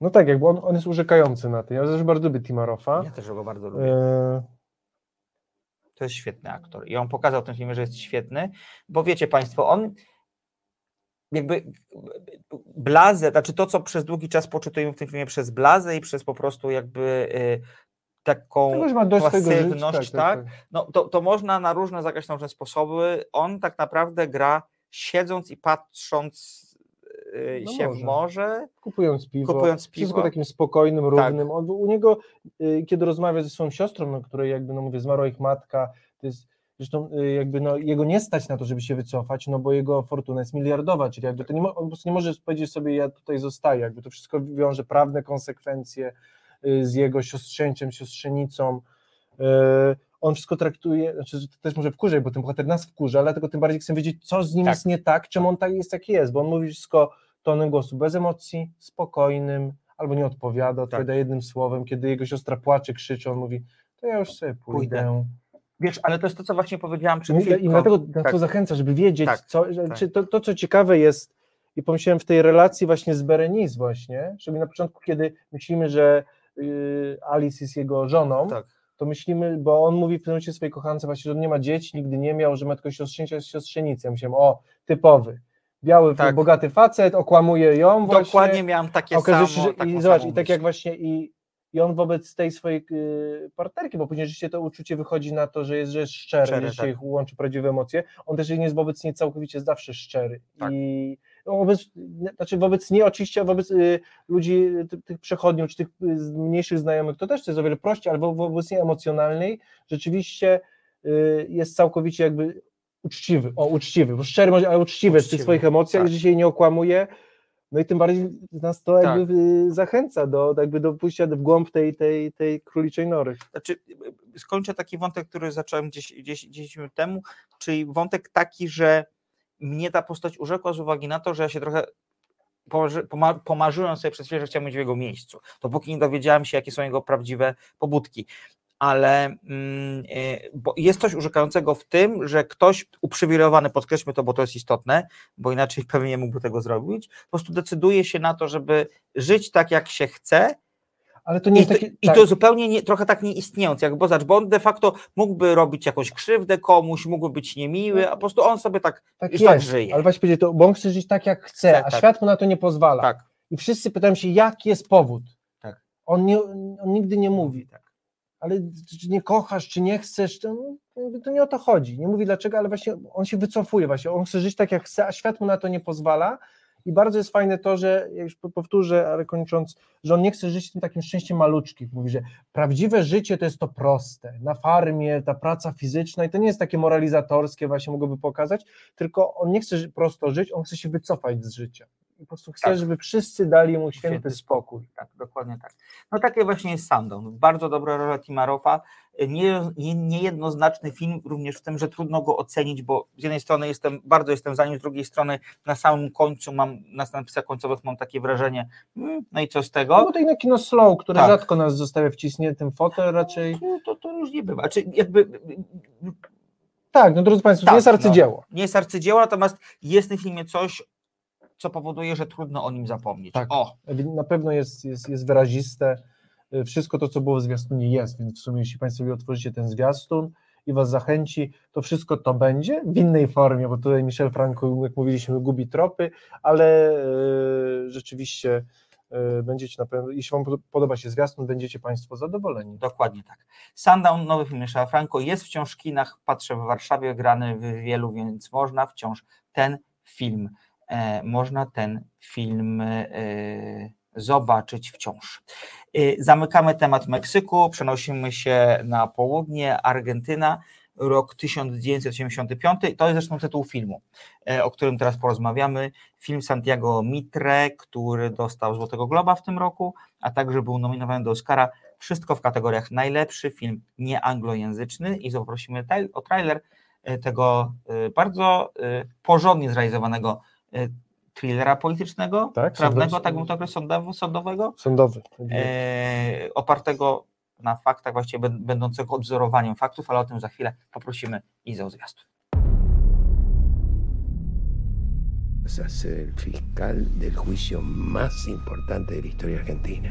No tak, jakby on, on jest urzekający na tym. Ja też bardzo lubię Tima Roffa. Ja też go bardzo lubię. E, To jest świetny aktor. I on pokazał w tym filmie, że jest świetny, bo wiecie Państwo, on jakby blazę, znaczy to, co przez długi czas poczytujemy w tym filmie przez blazę i przez po prostu jakby y, taką Tego, że ma dość swojego życia, pasywność, tak, no to, to można na różne różne sposoby. On tak naprawdę gra siedząc i patrząc No się może. Kupując piwo. kupując Wszystko piwo. takim spokojnym, Tak. równym. On, u niego, y, kiedy rozmawia ze swoją siostrą, no, której jakby, no mówię, zmarła ich matka, to jest, zresztą y, jakby, no, jego nie stać na to, żeby się wycofać, no bo jego fortuna jest miliardowa, czyli jakby to nie, on po prostu nie może powiedzieć sobie, ja tutaj zostaję, jakby to wszystko wiąże prawne konsekwencje y, z jego siostrzęciem, siostrzenicą, y, on wszystko traktuje, znaczy to też może wkurzać, bo ten bohater nas wkurza, dlatego tym bardziej chcę wiedzieć, co z nim Tak. jest nie tak, czemu on tak jest, jaki jest, bo on mówi wszystko tonem głosu bez emocji, spokojnym, albo nie odpowiada, odpowiada jednym słowem, kiedy jego siostra płacze, krzyczy, on mówi, to ja już sobie pójdę. Pójdę. Wiesz, ale to jest to, co właśnie powiedziałam przed I, chwilką. I dlatego Tak. to zachęca, żeby wiedzieć, Tak, co, że, tak. czy to, to, co ciekawe jest, i pomyślałem w tej relacji właśnie z Berenice właśnie, żeby na początku, kiedy myślimy, że y, Alice jest jego żoną, Tak. To myślimy, bo on mówi w pewnym momencie swojej kochance właśnie, że on nie ma dzieci, nigdy nie miał, że ma tylko siostrzenicę, siostrzenicę. Ja myślałem, o, typowy, biały, Tak. bogaty facet, okłamuje ją właśnie. Dokładnie miałem takie okazuje samo. się, że taką i zobacz, i tak jak właśnie i, i on wobec tej swojej y, partnerki, bo później rzeczywiście to uczucie wychodzi na to, że jest, że jest szczery, Szczery, że się tak. ich łączy prawdziwe emocje, on też jest wobec niej całkowicie zawsze szczery Tak. i wobec, znaczy wobec nie oczywiście, wobec y, ludzi, ty, tych przechodniów, czy tych y, mniejszych znajomych, to też to jest o wiele prościej, ale wo- wobec niej emocjonalnej rzeczywiście y, jest całkowicie jakby uczciwy, o uczciwy, bo szczery, ale uczciwy, w tych Uczciwy, swoich emocjach, tak. że się nie okłamuje, no i tym bardziej nas to Tak. jakby zachęca do, jakby do pójścia w głąb tej, tej, tej króliczej nory. Znaczy, skończę taki wątek, który zacząłem gdzieś, gdzieś 10 minut temu, czyli wątek taki, że mnie ta postać urzekła z uwagi na to, że ja się trochę pomarzy- poma- pomarzyłem sobie przez chwilę, że chciałem być w jego miejscu, dopóki nie dowiedziałem się, jakie są jego prawdziwe pobudki. Ale mm, bo jest coś urzekającego w tym, że ktoś uprzywilejowany, podkreślmy to, bo to jest istotne, bo inaczej pewnie nie mógłby tego zrobić, po prostu decyduje się na to, żeby żyć tak, jak się chce, Ale to nie i, jest to, takie... I tak, to zupełnie nie, trochę tak nie istniejąc, jak bo, zobacz, bo on de facto mógłby robić jakąś krzywdę komuś, mógłby być niemiły, a po prostu on sobie tak, tak już jest, tak żyje. ale właśnie powiedzieć to, bo on chce żyć tak jak chce, Chce, a tak. świat mu na to nie pozwala. tak, I wszyscy pytają się, jaki jest powód. Tak. On, nie, on nigdy nie mówi, tak. ale czy nie kochasz, czy nie chcesz, to, to nie o to chodzi. Nie mówi dlaczego, ale właśnie on się wycofuje, właśnie on chce żyć tak jak chce, a świat mu na to nie pozwala. I bardzo jest fajne to, że, ja już po- powtórzę, ale kończąc, że on nie chce żyć tym takim szczęściem maluczkich. Mówi, że prawdziwe życie to jest to proste. Na farmie, ta praca fizyczna, i to nie jest takie moralizatorskie, właśnie mogłoby pokazać, tylko on nie chce prosto żyć, on chce się wycofać z życia. Po prostu chce, Tak. żeby wszyscy dali mu święty, Święty spokój. Tak, dokładnie tak. No takie właśnie jest Sandown. Bardzo dobra rola Timarowa. Nie, nie, niejednoznaczny film, również w tym, że trudno go ocenić, bo z jednej strony jestem, bardzo jestem za nim, z drugiej strony na samym końcu mam, na napisach końcowych mam takie wrażenie, mm, no i co z No tego? bo to inne kino slow, które Tak. rzadko nas zostawia wciśniętym fotel raczej. No, to, to różnie bywa. Czy jakby Tak, no drodzy Państwo, Tak, nie jest arcydzieło. nie jest arcydzieło, natomiast jest w filmie coś, co powoduje, że trudno o nim zapomnieć. Tak. O, Na pewno jest, jest, jest wyraziste. Y, Wszystko to, co było w zwiastunie jest, więc w sumie jeśli Państwo otworzycie ten zwiastun i Was zachęci, to wszystko to będzie w innej formie, bo tutaj Michel Franco, jak mówiliśmy, gubi tropy, ale y, rzeczywiście y, będziecie na pewno, jeśli Wam podoba się zwiastun, będziecie Państwo zadowoleni. Dokładnie tak. Sundown, nowy film Michela Franco, jest wciąż w kinach, patrzę w Warszawie, grany w wielu, więc można wciąż ten film można ten film e, zobaczyć wciąż. E, Zamykamy temat Meksyku, przenosimy się na południe, Argentyna, rok 1985. To jest zresztą tytuł filmu, e, o którym teraz porozmawiamy. Film Santiago Mitre, który dostał Złotego Globa w tym roku, a także był nominowany do Oscara. Wszystko w kategoriach najlepszy film nieanglojęzyczny i zaprosimy o trailer e, tego e, bardzo e, porządnie zrealizowanego e, thrillera politycznego, Tak, prawnego, sądowy- tak bym to określił, sądowo- sądowego, Sądowy. e, opartego na faktach, właściwie bę- będącego odwzorowaniem faktów, ale o tym za chwilę poprosimy Izę o zwiastun. A ser el fiscal del juicio más importante de la historia argentina.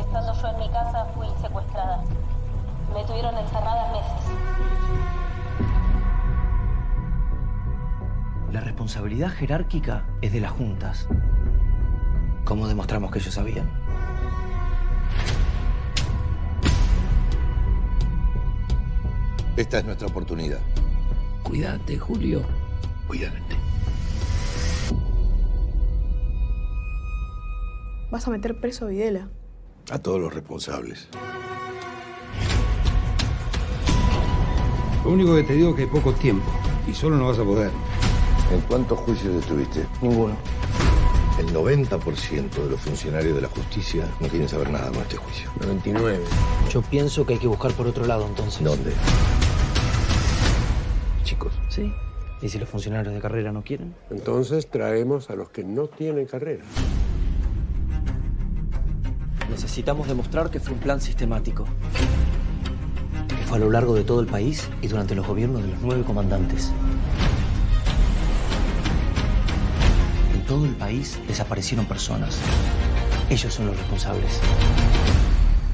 Estando yo en mi casa fui secuestrada. Me tuvieron encerrada meses. La responsabilidad jerárquica es de las juntas. ¿Cómo demostramos que ellos sabían? Esta es nuestra oportunidad. Cuídate, Julio. Cuídate. Vas a meter preso a Videla. A todos los responsables. Lo único que te digo es que hay poco tiempo y solo no vas a poder. ¿En cuántos juicios estuviste? Ninguno. El 90% de los funcionarios de la justicia no quieren saber nada con este juicio. 99. Yo pienso que hay que buscar por otro lado entonces. ¿Dónde? Chicos, Sí. ¿Y si los funcionarios de carrera no quieren? Entonces traemos a los que no tienen carrera. Necesitamos demostrar que fue un plan sistemático. Que fue a lo largo de todo el país y durante los gobiernos de los nueve comandantes. Todo el país desaparecieron personas. Ellos son los responsables.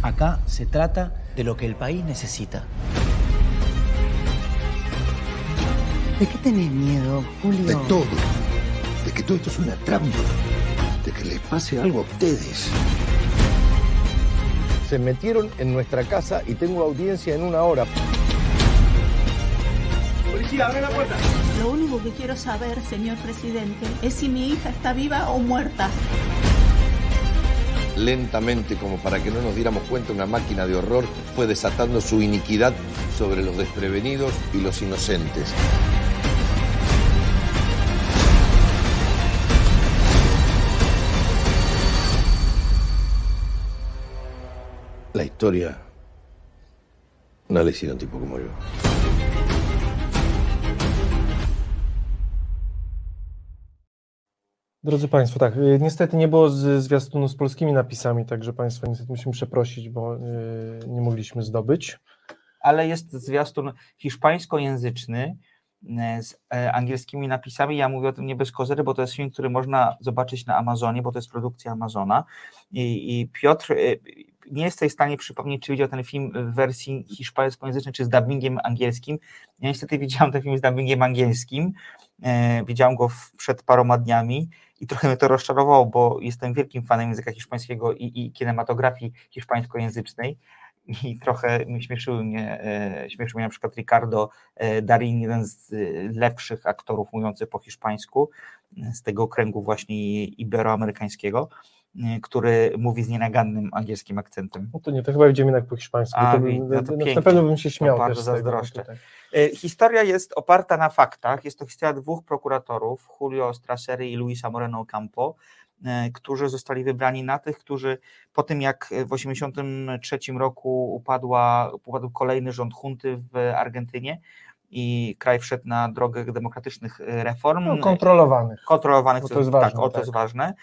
Acá se trata de lo que el país necesita. ¿De qué tenés miedo, Julio? de todo. De que todo esto es una trampa. De que les pase algo a ustedes. Se metieron en nuestra casa y tengo audiencia en una hora. Lo único que quiero saber, señor presidente, es si mi hija está viva o muerta. Lentamente, como para que no nos diéramos cuenta, una máquina de horror fue desatando su iniquidad sobre los desprevenidos y los inocentes. La historia no le hicieron tipo como yo. Drodzy Państwo, tak, y, niestety nie było z zwiastunu z polskimi napisami, także Państwa niestety musimy przeprosić, bo y, nie mogliśmy zdobyć. ale jest zwiastun hiszpańskojęzyczny e, z e, angielskimi napisami. Ja mówię o tym nie bez kozery, bo to jest film, który można zobaczyć na Amazonie, bo to jest produkcja Amazona. I, i Piotr e, nie jesteś w stanie przypomnieć, czy widział ten film w wersji hiszpańskojęzycznej, czy z dubbingiem angielskim. Ja niestety widziałem ten film z dubbingiem angielskim. E, widziałem go przed paroma dniami i trochę mnie to rozczarowało, bo jestem wielkim fanem języka hiszpańskiego i, i kinematografii hiszpańskojęzycznej. I trochę mi śmieszyły mnie, e, śmieszył mnie na przykład Ricardo e, Darin, jeden z lepszych aktorów mówiących po hiszpańsku, z tego kręgu właśnie iberoamerykańskiego, który mówi z nienagannym angielskim akcentem. No to nie, to chyba idziemy jednak po hiszpańsku. A, to, bym- no to pięknie. na pewno bym się śmiał To bardzo tego, zazdroszczę. E, Historia jest oparta na faktach. Jest to historia dwóch prokuratorów, Julio Strasery i Luisa Moreno Campo, e, którzy zostali wybrani na tych, którzy po tym jak w 1983 roku upadła, upadł kolejny rząd hunty w Argentynie i kraj wszedł na drogę demokratycznych e, reform. No, kontrolowanych. kontrolowanych, co to jest tak, ważne, o to tak. jest ważne,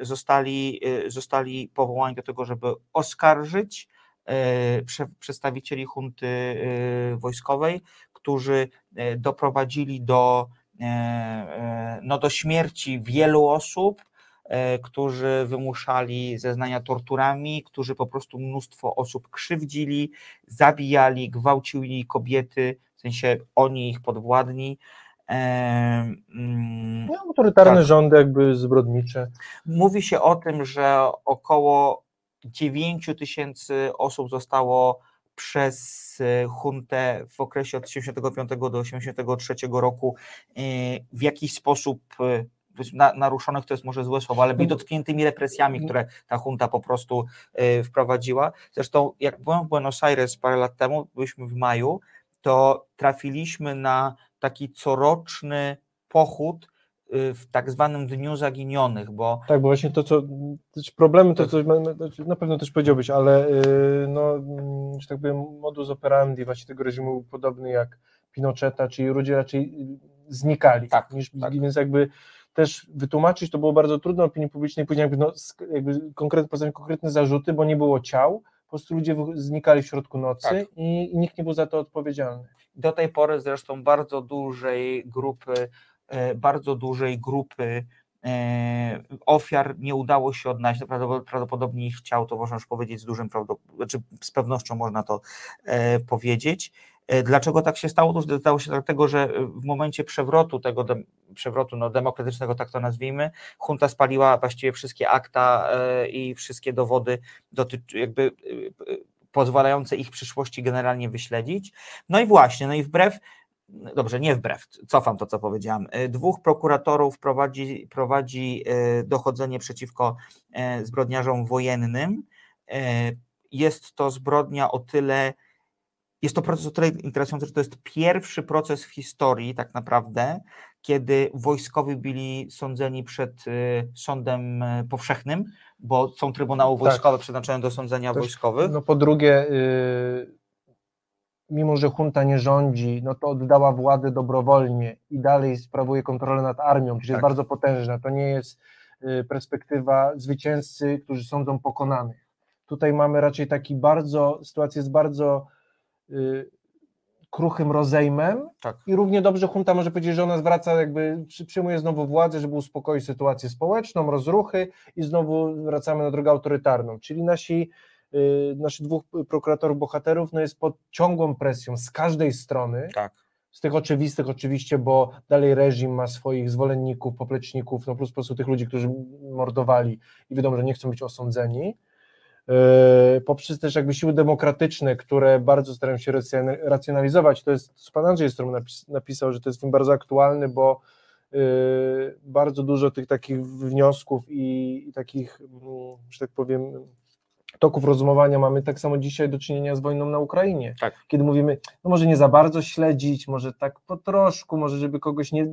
zostali, e, zostali powołani do tego, żeby oskarżyć e, prze, przedstawicieli hunty wojskowej, którzy doprowadzili do, no, do śmierci wielu osób, którzy wymuszali zeznania torturami, którzy po prostu mnóstwo osób krzywdzili, zabijali, gwałcili kobiety, w sensie oni ich podwładni. Mm, No, autorytarne Tak. rządy jakby zbrodnicze. Mówi się o tym, że około 9 tysięcy osób zostało przez huntę w okresie od 75 do 83 roku w jakiś sposób na, naruszonych to jest może złe słowo, ale byli dotkniętymi represjami, które ta junta po prostu y, wprowadziła. Zresztą jak byłem w Buenos Aires parę lat temu, byliśmy w maju, to trafiliśmy na taki coroczny pochód y, w tak zwanym Dniu Zaginionych, bo... Tak, bo właśnie to, co, problemy, to coś na pewno też powiedziałbyś, ale y, no, mm, że tak powiem, modus operandi właśnie tego reżimu był podobny jak Pinocheta, czyli ludzie raczej znikali, tak, niż, tak. więc jakby też wytłumaczyć, to było bardzo trudno opinii publicznej, później jakby, no, jakby postawić konkretne zarzuty, bo nie było ciał, po prostu ludzie znikali w środku nocy tak. i, i, nikt nie był za to odpowiedzialny. Do tej pory zresztą bardzo dużej grupy, e, bardzo dużej grupy e, ofiar nie udało się odnaleźć, prawdopodobnie ich ciał, to można już powiedzieć z dużym prawdopodobieństwem, znaczy z pewnością można to e, powiedzieć. E, dlaczego tak się stało? To stało się dlatego, że w momencie przewrotu tego de, przewrotu no, demokratycznego, tak to nazwijmy, junta spaliła właściwie wszystkie akta e, i wszystkie dowody dotyczy, jakby e, pozwalające ich przyszłości generalnie wyśledzić. No i właśnie, no i wbrew dobrze, nie wbrew, cofam to, co powiedziałam. Dwóch prokuratorów prowadzi, prowadzi dochodzenie przeciwko zbrodniarzom wojennym. Jest to zbrodnia o tyle jest to proces o tyle interesujący, że to jest pierwszy proces w historii tak naprawdę, kiedy wojskowi byli sądzeni przed y, sądem y, powszechnym, bo są trybunały tak. wojskowe tak. przeznaczone do sądzenia Też, wojskowych. No po drugie, yy, mimo że junta nie rządzi, no to oddała władzę dobrowolnie i dalej sprawuje kontrolę nad armią, czyli tak. jest bardzo potężna. To nie jest perspektywa zwycięzcy, którzy sądzą pokonanych. Tutaj mamy raczej taki bardzo, sytuacja jest bardzo Y, kruchym rozejmem tak. i równie dobrze junta może powiedzieć, że ona zwraca jakby, przyjmuje znowu władzę, żeby uspokoić sytuację społeczną, rozruchy i znowu wracamy na drogę autorytarną, czyli nasi y, naszych dwóch prokuratorów bohaterów no jest pod ciągłą presją z każdej strony, tak. z tych oczywistych oczywiście, bo dalej reżim ma swoich zwolenników, popleczników, no plus po prostu tych ludzi, którzy mordowali i wiadomo, że nie chcą być osądzeni, poprzez też jakby siły demokratyczne, które bardzo starają się racjonalizować. To jest, pan Andrzej Strom napis, napisał, że to jest film bardzo aktualny, bo e, bardzo dużo tych takich wniosków i, i takich, mm, że tak powiem, toków rozumowania mamy tak samo dzisiaj do czynienia z wojną na Ukrainie. Tak. Kiedy mówimy, no może nie za bardzo śledzić, może tak po troszku, może żeby kogoś nie,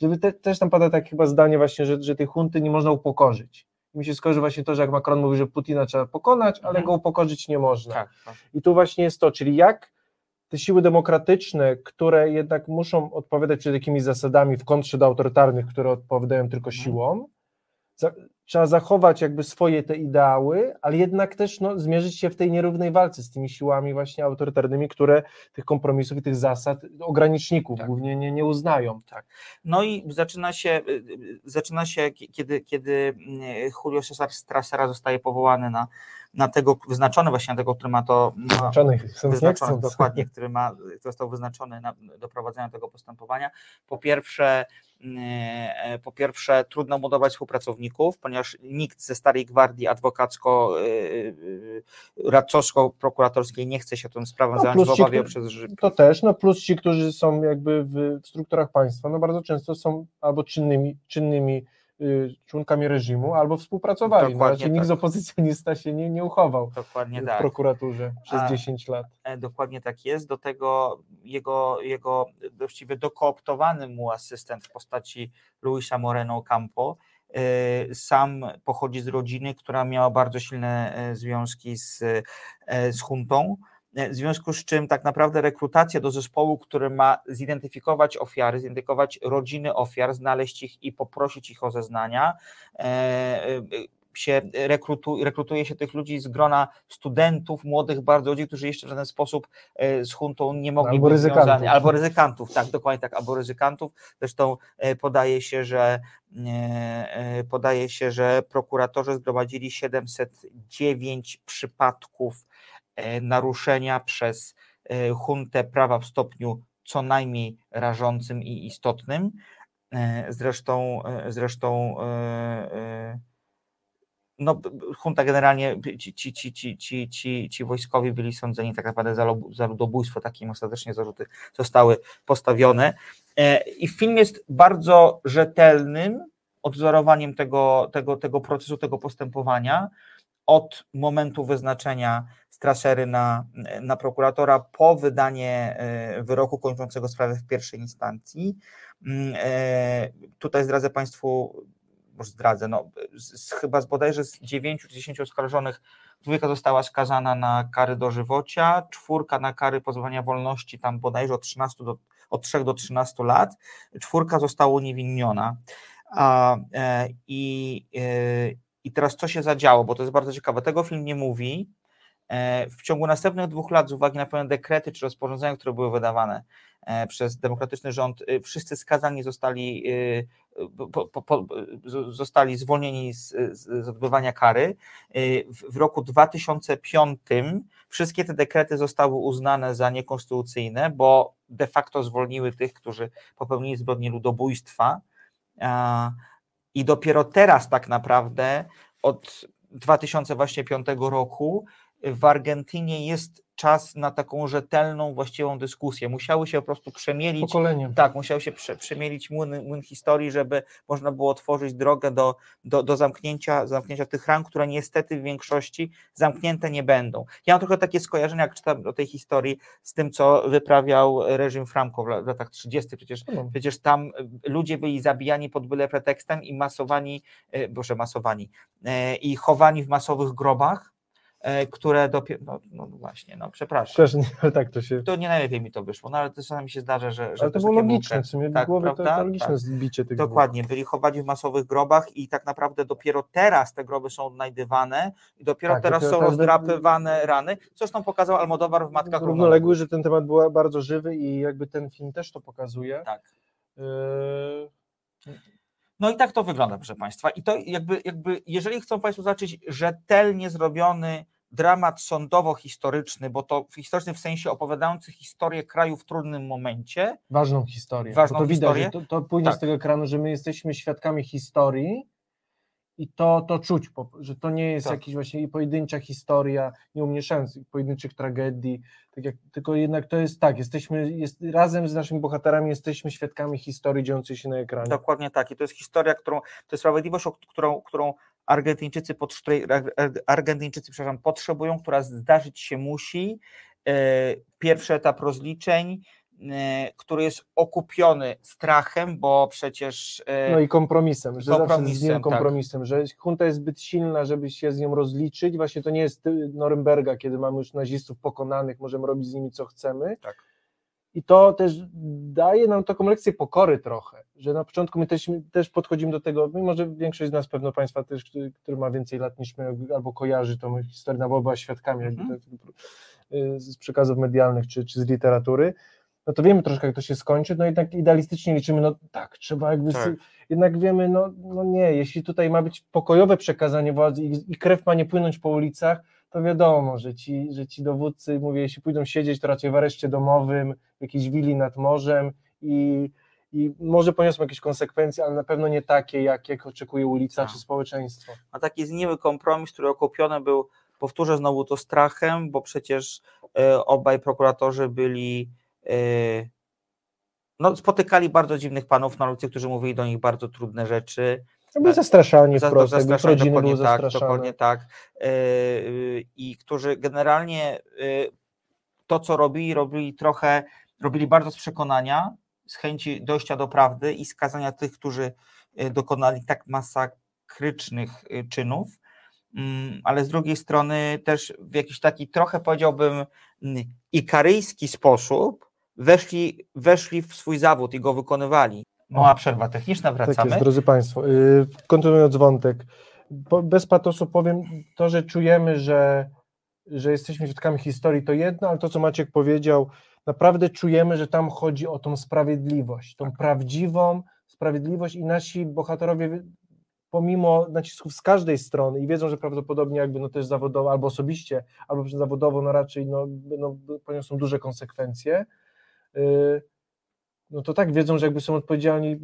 żeby te, też tam pada tak chyba zdanie właśnie, że, że tej hunty nie można upokorzyć mi się skojarzy właśnie to, że jak Macron mówi, że Putina trzeba pokonać, ale mhm. go upokorzyć nie można. Tak, tak. I tu właśnie jest to, czyli jak te siły demokratyczne, które jednak muszą odpowiadać przed jakimiś zasadami w kontrze do autorytarnych, które odpowiadają tylko mhm. siłą, trzeba zachować jakby swoje te ideały, ale jednak też no, zmierzyć się w tej nierównej walce z tymi siłami właśnie autorytarnymi, które tych kompromisów i tych zasad, ograniczników tak. głównie nie, nie uznają. Tak. No i zaczyna się, y, y, zaczyna się kiedy, kiedy mm, Julio Cesar Strassera zostaje powołany na, na tego, wyznaczony właśnie na tego, który ma to... Wyznaczony, wyznaczony dokładnie, który, ma, który został wyznaczony na, do prowadzenia tego postępowania. Po pierwsze po pierwsze, trudno budować współpracowników, ponieważ nikt ze starej gwardii adwokacko-radcowsko-prokuratorskiej nie chce się tą sprawą no, zająć w obawie przez To też, no plus ci, którzy są jakby w strukturach państwa, no bardzo często są albo czynnymi, czynnymi członkami reżimu albo współpracowali. No, nikt tak. z opozycjonista się nie, nie uchował dokładnie w tak. prokuraturze przez A, 10 lat. E, dokładnie tak jest. Do tego jego, jego właściwie dokooptowany mu asystent w postaci Luisa Moreno Campo e, sam pochodzi z rodziny, która miała bardzo silne e, związki z, z huntą E, w związku z czym tak naprawdę rekrutacja do zespołu, który ma zidentyfikować ofiary, zidentyfikować rodziny ofiar, znaleźć ich i poprosić ich o zeznania, e, e, się rekrutu, rekrutuje się tych ludzi z grona studentów, młodych bardzo ludzi, którzy jeszcze w żaden sposób z huntą nie mogli albo być ryzykantów. związani, albo ryzykantów, tak, dokładnie tak, albo ryzykantów. Zresztą podaje się, że podaje się, że prokuratorzy zgromadzili 709 przypadków E, naruszenia przez huntę e, prawa w stopniu co najmniej rażącym i istotnym. E, zresztą, zresztą no, junta generalnie, ci, ci, ci, ci, ci, ci, ci wojskowi byli sądzeni tak naprawdę za, za ludobójstwo, takie im ostatecznie zarzuty zostały postawione. E, I film jest bardzo rzetelnym odwzorowaniem tego, tego, tego procesu, tego postępowania od momentu wyznaczenia Straszery na, na prokuratora po wydanie e, wyroku kończącego sprawę w pierwszej instancji. Mm, e, Tutaj zdradzę Państwu, może zdradzę, no, z, chyba z bodajże z 9 czy 10 oskarżonych dwójka została skazana na kary dożywocia, czwórka na kary pozbawienia wolności, tam bodajże od, 13 do, od 3 do 13 lat, czwórka została uniewinniona. A, e, i, e, I teraz co się zadziało, bo to jest bardzo ciekawe, tego film nie mówi. E, W ciągu następnych dwóch lat, z uwagi na pewne dekrety czy rozporządzenia, które były wydawane e, przez demokratyczny rząd, e, wszyscy skazani zostali, e, po, po, po, zostali zwolnieni z, z, odbywania kary. E, W, w roku 2005 wszystkie te dekrety zostały uznane za niekonstytucyjne, bo de facto zwolniły tych, którzy popełnili zbrodnie ludobójstwa. A, I dopiero teraz tak naprawdę od 2005 roku w Argentynie jest czas na taką rzetelną, właściwą dyskusję. Musiały się po prostu przemielić. Pokoleniem. Tak, musiały się prze, przemielić młyn, młyn historii, żeby można było otworzyć drogę do, do, do zamknięcia, zamknięcia tych ram, które niestety w większości zamknięte nie będą. Ja mam trochę takie skojarzenia, jak czytam o tej historii, z tym, co wyprawiał reżim Franco w la- w latach 30. Przecież, No. przecież tam y, ludzie byli zabijani pod byle pretekstem i masowani, y, boże, masowani, y, i chowani w masowych grobach, które dopiero, no, no właśnie, no przepraszam. Też nie, ale tak to się... To nie najlepiej mi to wyszło, no ale to czasami się zdarza, że. że Ale to było logiczne, w sumie tak, w głowie to, prawda? to logiczne Tak. zbicie tych dwóch. Dokładnie, byli chowani w masowych grobach i tak naprawdę dopiero teraz te groby są odnajdywane i dopiero Tak, teraz dopiero są teraz- rozdrapywane rany. Zresztą pokazał Almodóvar w Matkach. Równoległy, że ten temat był bardzo żywy i jakby ten film też to pokazuje. Tak. Yy, No i tak to wygląda, proszę Państwa. I to jakby, jakby jeżeli chcą Państwo zobaczyć rzetelnie zrobiony dramat sądowo-historyczny, bo to historyczny w sensie opowiadający historię kraju w trudnym momencie, ważną historię. Ważną to widać, historię. że to, to płynie z Tak. tego ekranu, że my jesteśmy świadkami historii i to, to czuć, że to nie jest Tak. jakaś właśnie pojedyncza historia, nie umniejszając pojedynczych tragedii, tak jak, tylko jednak to jest tak, jesteśmy jest, razem z naszymi bohaterami jesteśmy świadkami historii dziejącej się na ekranie. Dokładnie tak. I to jest historia, którą, to jest sprawiedliwość, którą, którą Argentyńczycy, Ar- Argentyńczycy przepraszam, potrzebują, która zdarzyć się musi. E, Pierwszy etap rozliczeń, który jest okupiony strachem, bo przecież e, No i kompromisem, że zawsze z kompromisem, nim tak. kompromisem, że junta jest zbyt silna, żeby się z nią rozliczyć. Właśnie to nie jest Norymberga, kiedy mamy już nazistów pokonanych, możemy robić z nimi co chcemy. Tak. I to też daje nam taką lekcję pokory trochę, że na początku my też, też podchodzimy do tego, mimo że większość z nas, pewno Państwa też, który, który ma więcej lat niż my, albo kojarzy tą historię, no bo była świadkami jakby Mhm. tak, y, z przekazów medialnych czy, czy z literatury, no to wiemy troszkę, jak to się skończy, no jednak idealistycznie liczymy, no tak, trzeba jakby, Tak. jednak wiemy, no, no nie, jeśli tutaj ma być pokojowe przekazanie władzy i, i krew ma nie płynąć po ulicach, to wiadomo, że ci, że ci dowódcy, mówię, jeśli pójdą siedzieć, to raczej w areszcie domowym, w jakiejś willi nad morzem i, i może poniosą jakieś konsekwencje, ale na pewno nie takie, jak, jak oczekuje ulica Tak. czy społeczeństwo. a taki zgniły kompromis, który okupiony był, powtórzę znowu to strachem, bo przecież e, obaj prokuratorzy byli, no spotykali bardzo dziwnych panów na ulicy, którzy mówili do nich bardzo trudne rzeczy. Byli zastraszani E, Za- wprost, zastraszani, rodziny były dokładnie tak, dokładnie tak. E, y, I którzy generalnie y, to, co robili, robili trochę, robili bardzo z przekonania, z chęci dojścia do prawdy i skazania tych, którzy dokonali tak masakrycznych czynów, Mm, ale z drugiej strony też w jakiś taki trochę powiedziałbym mm, ikaryjski sposób weszli, weszli w swój zawód i go wykonywali. Mała przerwa techniczna, Tak wracamy. jest, drodzy Państwo. Yy, Kontynuując wątek, bez patosu powiem to, że czujemy, że, że jesteśmy świadkami historii, to jedno, ale to, co Maciek powiedział, naprawdę czujemy, że tam chodzi o tą sprawiedliwość, tą prawdziwą sprawiedliwość i nasi bohaterowie pomimo nacisków z każdej strony i wiedzą, że prawdopodobnie jakby no też zawodowo, albo osobiście, albo zawodowo, no raczej no, no, poniosą duże konsekwencje, 呃。No to tak wiedzą, że jakby są odpowiedzialni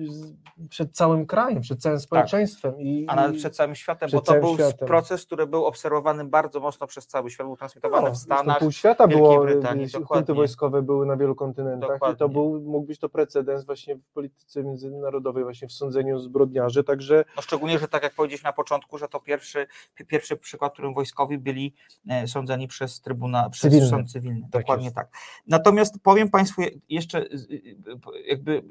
przed całym krajem, przed całym społeczeństwem. I, Tak. A nawet i- przed całym światem, przed bo to był światem. proces, który był obserwowany bardzo mocno przez cały świat, był transmitowany No, w Stanach, Pół świata Wielkiej było, Brytanii, y, dokładnie. wojskowe były na wielu kontynentach i to Dokładnie. był, mógł być to precedens właśnie w polityce międzynarodowej, właśnie w sądzeniu zbrodniarzy, także No szczególnie, że tak jak powiedzieliśmy na początku, że to pierwszy, pi- pierwszy przykład, którym wojskowi byli e, sądzeni przez Trybunał, przez Cywilny. sąd cywilny. Tak Dokładnie jest. tak. Natomiast powiem Państwu je- jeszcze y, y, jakby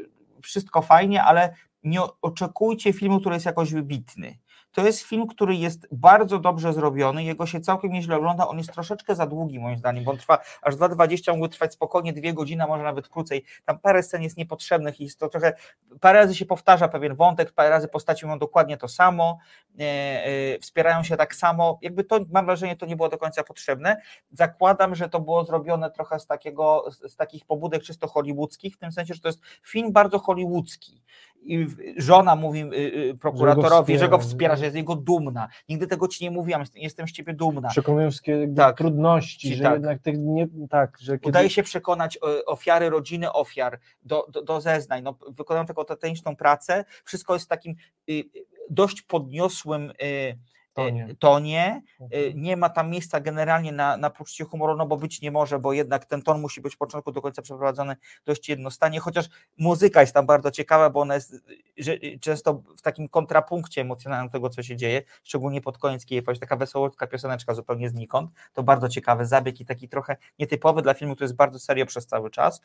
wszystko fajnie, ale nie oczekujcie filmu, który jest jakoś wybitny. To jest film, który jest bardzo dobrze zrobiony, jego się całkiem nieźle ogląda, on jest troszeczkę za długi moim zdaniem, bo on trwa aż 2,20, mógłby trwać spokojnie dwie godziny, a może nawet krócej. Tam parę scen jest niepotrzebnych i jest to trochę, parę razy się powtarza pewien wątek, parę razy postaci mówią dokładnie to samo, e, e, wspierają się tak samo, jakby to, mam wrażenie, to nie było do końca potrzebne. Zakładam, że to było zrobione trochę z takiego, z, z takich pobudek czysto hollywoodzkich, w tym sensie, że to jest film bardzo hollywoodzki. I żona mówi y, y, prokuratorowi, że go wspiera, wspiera, że- że jest jego dumna. Nigdy tego ci nie mówiłam, jestem- z ciebie dumna. przekonują wszystkie Tak. trudności, Ci że tak. jednak tych nie, tak, że kiedy, Udaje się przekonać e, ofiary, rodziny ofiar do, do, do zeznań. No, wykonają taką tateniczną pracę. Wszystko jest w takim y, dość podniosłym y, Tonie. y, tonie. Mhm. Y, Nie ma tam miejsca generalnie na, na poczucie humoru, no bo być nie może, bo jednak ten ton musi być od początku do końca przeprowadzony dość jednostanie, chociaż muzyka jest tam bardzo ciekawa, bo ona jest y, że, często w takim kontrapunkcie emocjonalnym tego, co się dzieje, szczególnie pod koniec kiedy jest taka wesołotka pioseneczka zupełnie znikąd. To bardzo ciekawy zabieg i taki trochę nietypowy dla filmu, który jest bardzo serio przez cały czas.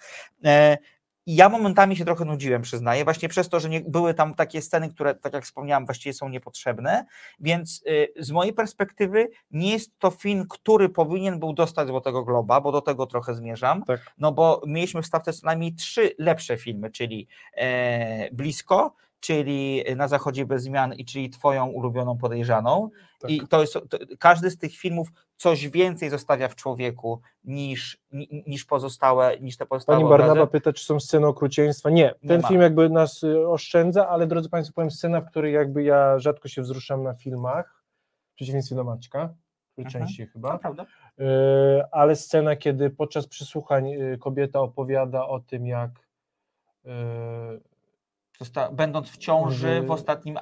I ja momentami się trochę nudziłem, przyznaję, właśnie przez to, że nie, były tam takie sceny, które, tak jak wspomniałem, właściwie są niepotrzebne, więc y, z mojej perspektywy nie jest to film, który powinien był dostać Złotego Globa, bo do tego trochę zmierzam, Tak. no bo mieliśmy w stawce co najmniej trzy lepsze filmy, czyli e, Blisko, czyli Na Zachodzie bez zmian i czyli Twoją ulubioną podejrzaną Tak. i to jest, to, każdy z tych filmów coś więcej zostawia w człowieku niż, ni- niż pozostałe, niż te pozostałe Pani Barnaba obrazy. pyta, czy są sceny okrucieństwa. Nie, Nie ten ma. film jakby nas y, oszczędza, ale drodzy Państwo, powiem scena, w której jakby ja rzadko się wzruszam na filmach, w przeciwieństwie do Maćka, który Mhm. częściej To chyba, prawda? Y, ale scena, kiedy podczas przesłuchań y, kobieta opowiada o tym, jak Zosta- będąc w ciąży w ostatnim.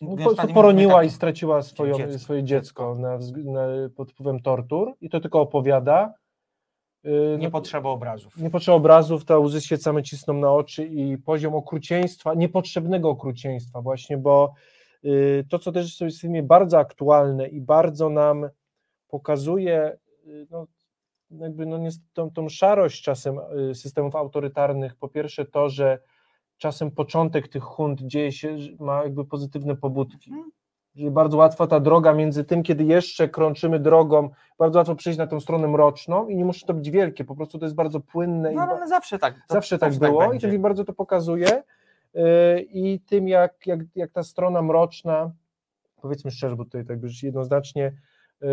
no, po prostu poroniła i straciła swoją, dziecko, swoje dziecko na, na, pod wpływem tortur i to tylko opowiada. Y, Nie no, potrzeba obrazów. nie potrzeba obrazów, te łzy się same cisną na oczy i poziom okrucieństwa, niepotrzebnego okrucieństwa właśnie, bo y, to, co też jest w filmie bardzo aktualne i bardzo nam pokazuje y, no, jakby no, tą, tą szarość czasem y, systemów autorytarnych, po pierwsze to, że czasem początek tych hunt dzieje się, ma jakby pozytywne pobudki. Że bardzo łatwa ta droga między tym, kiedy jeszcze krączymy drogą, bardzo łatwo przejść na tę stronę mroczną i nie musi to być wielkie, po prostu to jest bardzo płynne. i No, ale zawsze tak. to- zawsze tak było i będzie. ten film bardzo to pokazuje yy, i tym jak, jak, jak ta strona mroczna, powiedzmy szczerze, bo tutaj tak już jednoznacznie yy,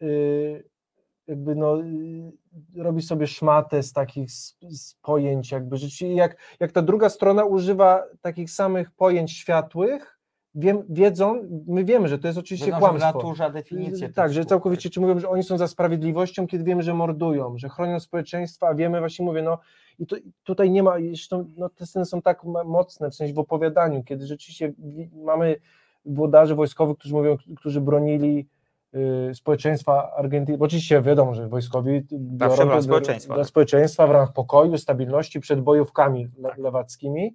yy, jakby no, yy, robi sobie szmatę z takich z, z pojęć, jakby rzeczywiście, jak, jak ta druga strona używa takich samych pojęć światłych, wiem, wiedzą, my wiemy, że to jest oczywiście Wiedzą, że w kłamstwo. naturze definicję Tak, że całkowicie, czy mówią, że oni są za sprawiedliwością, kiedy wiemy, że mordują, że chronią społeczeństwa, a wiemy, właśnie mówię, no i tu, tutaj nie ma, zresztą no, te sceny są tak mocne, w sensie w opowiadaniu, kiedy rzeczywiście wi- mamy włodarzy wojskowych, którzy mówią, którzy bronili y, społeczeństwa Argentyny, bo oczywiście wiadomo, że wojskowi biorą dla- społeczeństwa, dla tak. społeczeństwa w ramach pokoju, stabilności przed bojówkami Tak. lewackimi,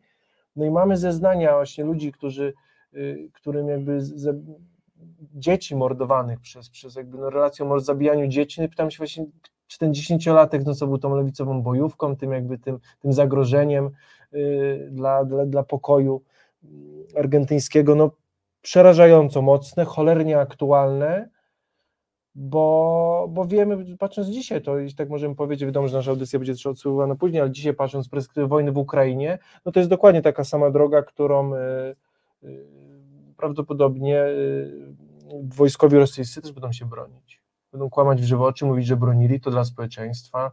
no i mamy zeznania właśnie ludzi, którzy, y, którym jakby dzieci mordowanych przez, przez jakby no relacją o zabijaniu dzieci, no i pytam się właśnie, czy ten dziesięciolatek, no co był tą lewicową bojówką, tym jakby tym, tym zagrożeniem y, dla, dla, dla pokoju y, argentyńskiego, no przerażająco mocne, cholernie aktualne, bo, bo wiemy, patrząc dzisiaj, to jeśli tak możemy powiedzieć, wiadomo, że nasza audycja będzie też odsyłana później, ale dzisiaj patrząc z perspektywy wojny w Ukrainie, no to jest dokładnie taka sama droga, którą y, y, prawdopodobnie y, wojskowi rosyjscy też będą się bronić. Będą kłamać w żywe oczy, mówić, że bronili to dla społeczeństwa.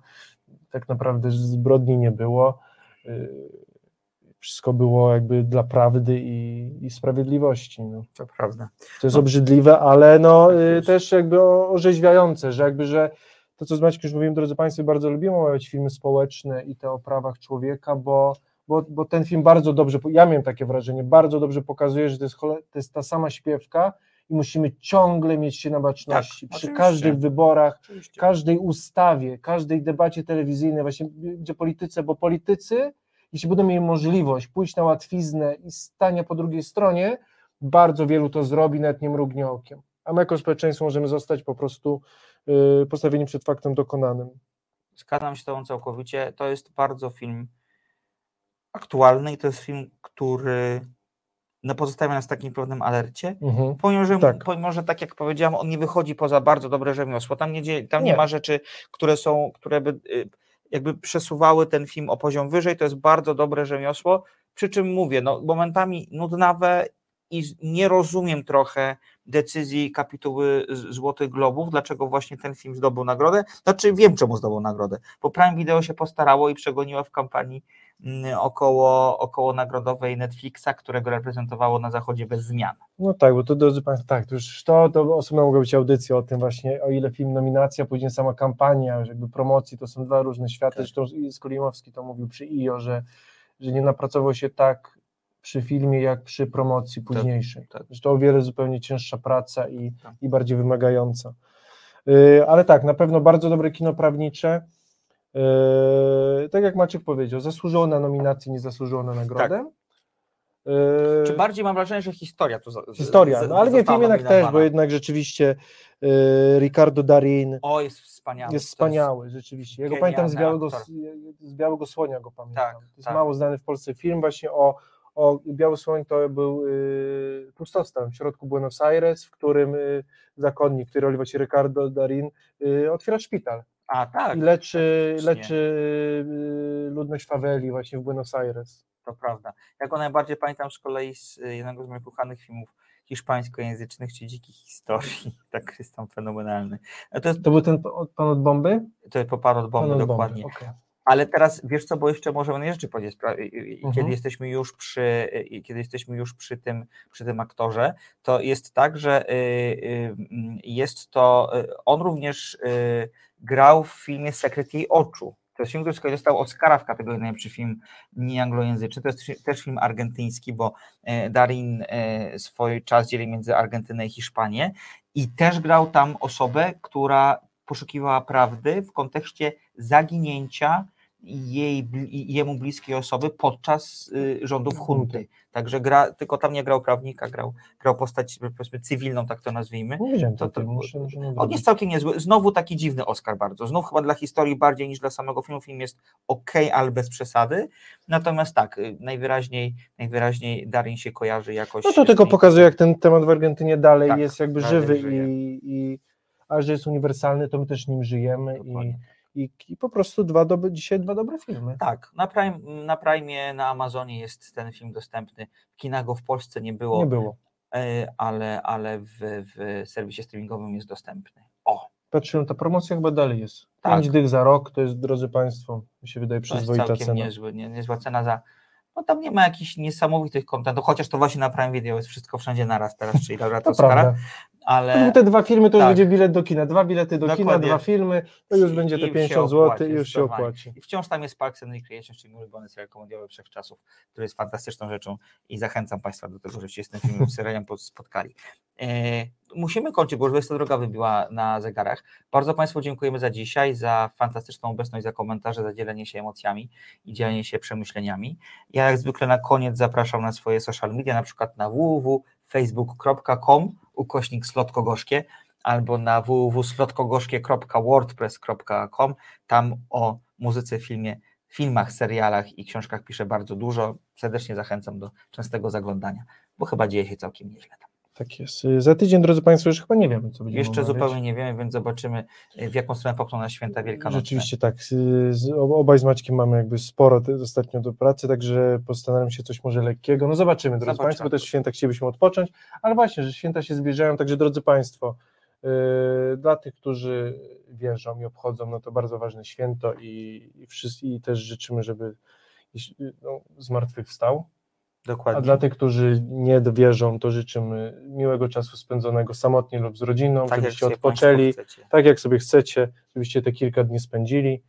Tak naprawdę zbrodni nie było. Wszystko było jakby dla prawdy i, i sprawiedliwości. No. To prawda. To jest No. obrzydliwe, ale no Tak y, też jakby orzeźwiające, że jakby, że to, co z Maćkiem już mówiłem, drodzy Państwo, bardzo lubimy omawiać filmy społeczne i te o prawach człowieka, bo, bo, bo ten film bardzo dobrze, ja miałem takie wrażenie, bardzo dobrze pokazuje, że to jest, to jest ta sama śpiewka i musimy ciągle mieć się na baczności. Tak, Przy każdych wyborach, Oczywiście. każdej ustawie, każdej debacie telewizyjnej, właśnie gdzie polityce, bo politycy, jeśli będą mieli możliwość pójść na łatwiznę i stania po drugiej stronie, bardzo wielu to zrobi, nawet nie mrugnie okiem. A my jako społeczeństwo możemy zostać po prostu y, postawieni przed faktem dokonanym. Zgadzam się z Tobą całkowicie. To jest bardzo film aktualny i to jest film, który no, pozostawia nas w takim pewnym alercie. Mhm. Pomimo że, Tak. pomimo, że tak jak powiedziałam, on nie wychodzi poza bardzo dobre rzemiosło. Tam nie, tam nie. Nie. ma rzeczy, które są, które by y, jakby przesuwały ten film o poziom wyżej. To jest bardzo dobre rzemiosło. Przy czym mówię, no, momentami nudnawe i nie rozumiem trochę decyzji kapituły Złotych Globów, dlaczego właśnie ten film zdobył nagrodę. Znaczy wiem, czemu zdobył nagrodę, bo Prime Video się postarało i przegoniło w kampanii około, około nagrodowej Netflixa, którego reprezentowało na zachodzie bez zmian. No tak, bo to drodzy Państwo, tak, to już to, to osobno mogła być audycja o tym właśnie, o ile film nominacja, później sama kampania, jakby promocji, to są dwa różne światy, Tak. zresztą Skolimowski to mówił przy IO, że, że nie napracował się tak przy filmie, jak przy promocji późniejszej. tak. To o wiele zupełnie cięższa praca i, Tak. i bardziej wymagająca. Yy, ale tak, na pewno bardzo dobre kino prawnicze. Yy, tak jak Maciek powiedział, zasłużyło na nominację, nie zasłużyło na nagrodę. Yy, Czy bardziej mam wrażenie, że historia tu za- Historia, no ale nie, film jednak też, bo jednak rzeczywiście y, Ricardo Darin O, jest wspaniały. jest wspaniały, rzeczywiście. Ja go pamiętam z Białego, z Białego Słonia go pamiętam. Tak, to jest tak. mało znany w Polsce film właśnie o, o Biały Słoń to był y, pustostan w środku Buenos Aires, w którym y, zakonnik, który oliwa się Ricardo Darin, y, otwiera szpital A, tak. i leczy, leczy y, ludność faweli właśnie w Buenos Aires. To prawda. Ja go najbardziej pamiętam z kolei z y, jednego z moich ukochanych filmów hiszpańskojęzycznych, czy Dzikich Historii. Tak jest tam fenomenalny. To jest, To był ten pan od- pan bomby? to jest poparł od bomby, Pan od dokładnie. okej. Ale teraz wiesz co, bo jeszcze możemy jednej rzeczy powiedzieć, Mhm. kiedy jesteśmy już przy, kiedy jesteśmy już przy tym, przy tym aktorze, to jest tak, że y, y, mm, jest to, y, on również grał w filmie Sekret jej oczu. To jest film, który dostał Oscara w kategorii najlepszy film nieanglojęzyczny. To jest też film argentyński, bo e, Darin e, swój czas dzieli między Argentynę i Hiszpanię i też grał tam osobę, która poszukiwała prawdy w kontekście zaginięcia jej, jemu bliskiej osoby podczas y, rządów hunty. Także gra, tylko tam nie grał prawnika, grał, grał postać powiedzmy cywilną, tak to nazwijmy. Nie To- to, muszę, On jest całkiem niezły. Znowu taki dziwny Oscar bardzo. Znów chyba dla historii bardziej niż dla samego filmu. Film jest ok, ale bez przesady. Natomiast tak, y, najwyraźniej, najwyraźniej Darin się kojarzy jakoś. No to tylko tymi- pokazuje, jak ten temat w Argentynie dalej Tak, jest jakby żywy żyje. i, i a że jest uniwersalny, to my też nim żyjemy Dokładnie. i, i po prostu dwa dobre, dzisiaj dwa dobre filmy. Tak, na Prime, na Prime, na Amazonie jest ten film dostępny. W kinach go w Polsce nie było, Nie było. e, ale, ale w, w serwisie streamingowym jest dostępny. O, Patrzyłem, ta promocja chyba dalej jest. Tak. Pięć dych za rok, to jest, drodzy Państwo, mi się wydaje to jest przyzwoita całkiem cena. niezły, nie, niezła cena za. No tam nie ma jakichś niesamowitych kontentów, chociaż to właśnie na Prime Video jest wszystko wszędzie naraz teraz, czyli laureat To Oscara, prawda. Ale Gdyby te dwa filmy, to już tak. będzie bilet do kina. Dwa bilety do kina, Dokładnie. dwa filmy, to już I- będzie te i się 50 zł i już się opłaci. I wciąż tam jest Parks and Recreation, czyli mój ulubiony serial komediowy wszechczasów, który jest fantastyczną rzeczą i zachęcam Państwa do tego, żebyście z tym filmem serialem po- spotkali. E, musimy kończyć, bo już 20 droga wybiła na zegarach. Bardzo Państwu dziękujemy za dzisiaj, za fantastyczną obecność, za komentarze, za dzielenie się emocjami i dzielenie się przemyśleniami. Ja jak zwykle na koniec zapraszam na swoje social media, na przykład na www.facebook.com ukośnik slotkogorzkie albo na www.slotkogorzkie.wordpress.com. Tam o muzyce, filmie, filmach, serialach i książkach piszę bardzo dużo. Serdecznie zachęcam do częstego zaglądania, bo chyba dzieje się całkiem nieźle tam. Tak jest. Y, Za tydzień, drodzy Państwo, już chyba nie wiemy, co będziemy Jeszcze omawiać. zupełnie nie wiemy, więc zobaczymy, w jaką stronę popchną na święta wielkanocne. Rzeczywiście tak. Obaj z Maćkiem mamy jakby sporo ostatnio do pracy, także postanawiam się coś może lekkiego. No zobaczymy, drodzy Zobaczymy. Państwo, bo też święta chcielibyśmy odpocząć, ale właśnie, że święta się zbliżają, także drodzy Państwo, yy, dla tych, którzy wierzą i obchodzą, no to bardzo ważne święto i, i, wszyscy, i też życzymy, żeby no, zmartwychwstał. Dokładnie. A dla tych, którzy nie wierzą, to życzymy miłego czasu spędzonego samotnie lub z rodziną, Tak, żebyście odpoczęli, tak jak sobie chcecie, żebyście te kilka dni spędzili.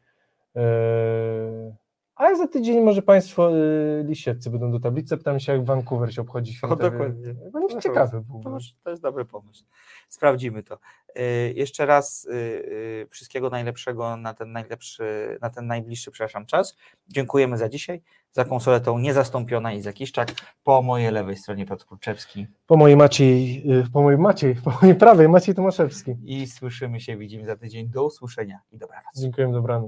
Eee, A za tydzień może Państwo y, lisieccy będą do tablicy. Pytam się, jak Vancouver się obchodzi święta. dokładnie. Będzie No, ciekawy był. To, to jest dobry pomysł. Sprawdzimy to. Y, Jeszcze raz y, wszystkiego najlepszego na ten najlepszy, na ten najbliższy, przepraszam, czas. Dziękujemy za dzisiaj. Za konsoletą niezastąpiona i za Kiszczak. Po mojej lewej stronie Piotr Kurczewski. Po mojej Maciej, y, po mojej Maciej, po mojej prawej Maciej Tomaszewski. I słyszymy się, widzimy za tydzień. Do usłyszenia i dobranoc. Dziękuję, dobranoc.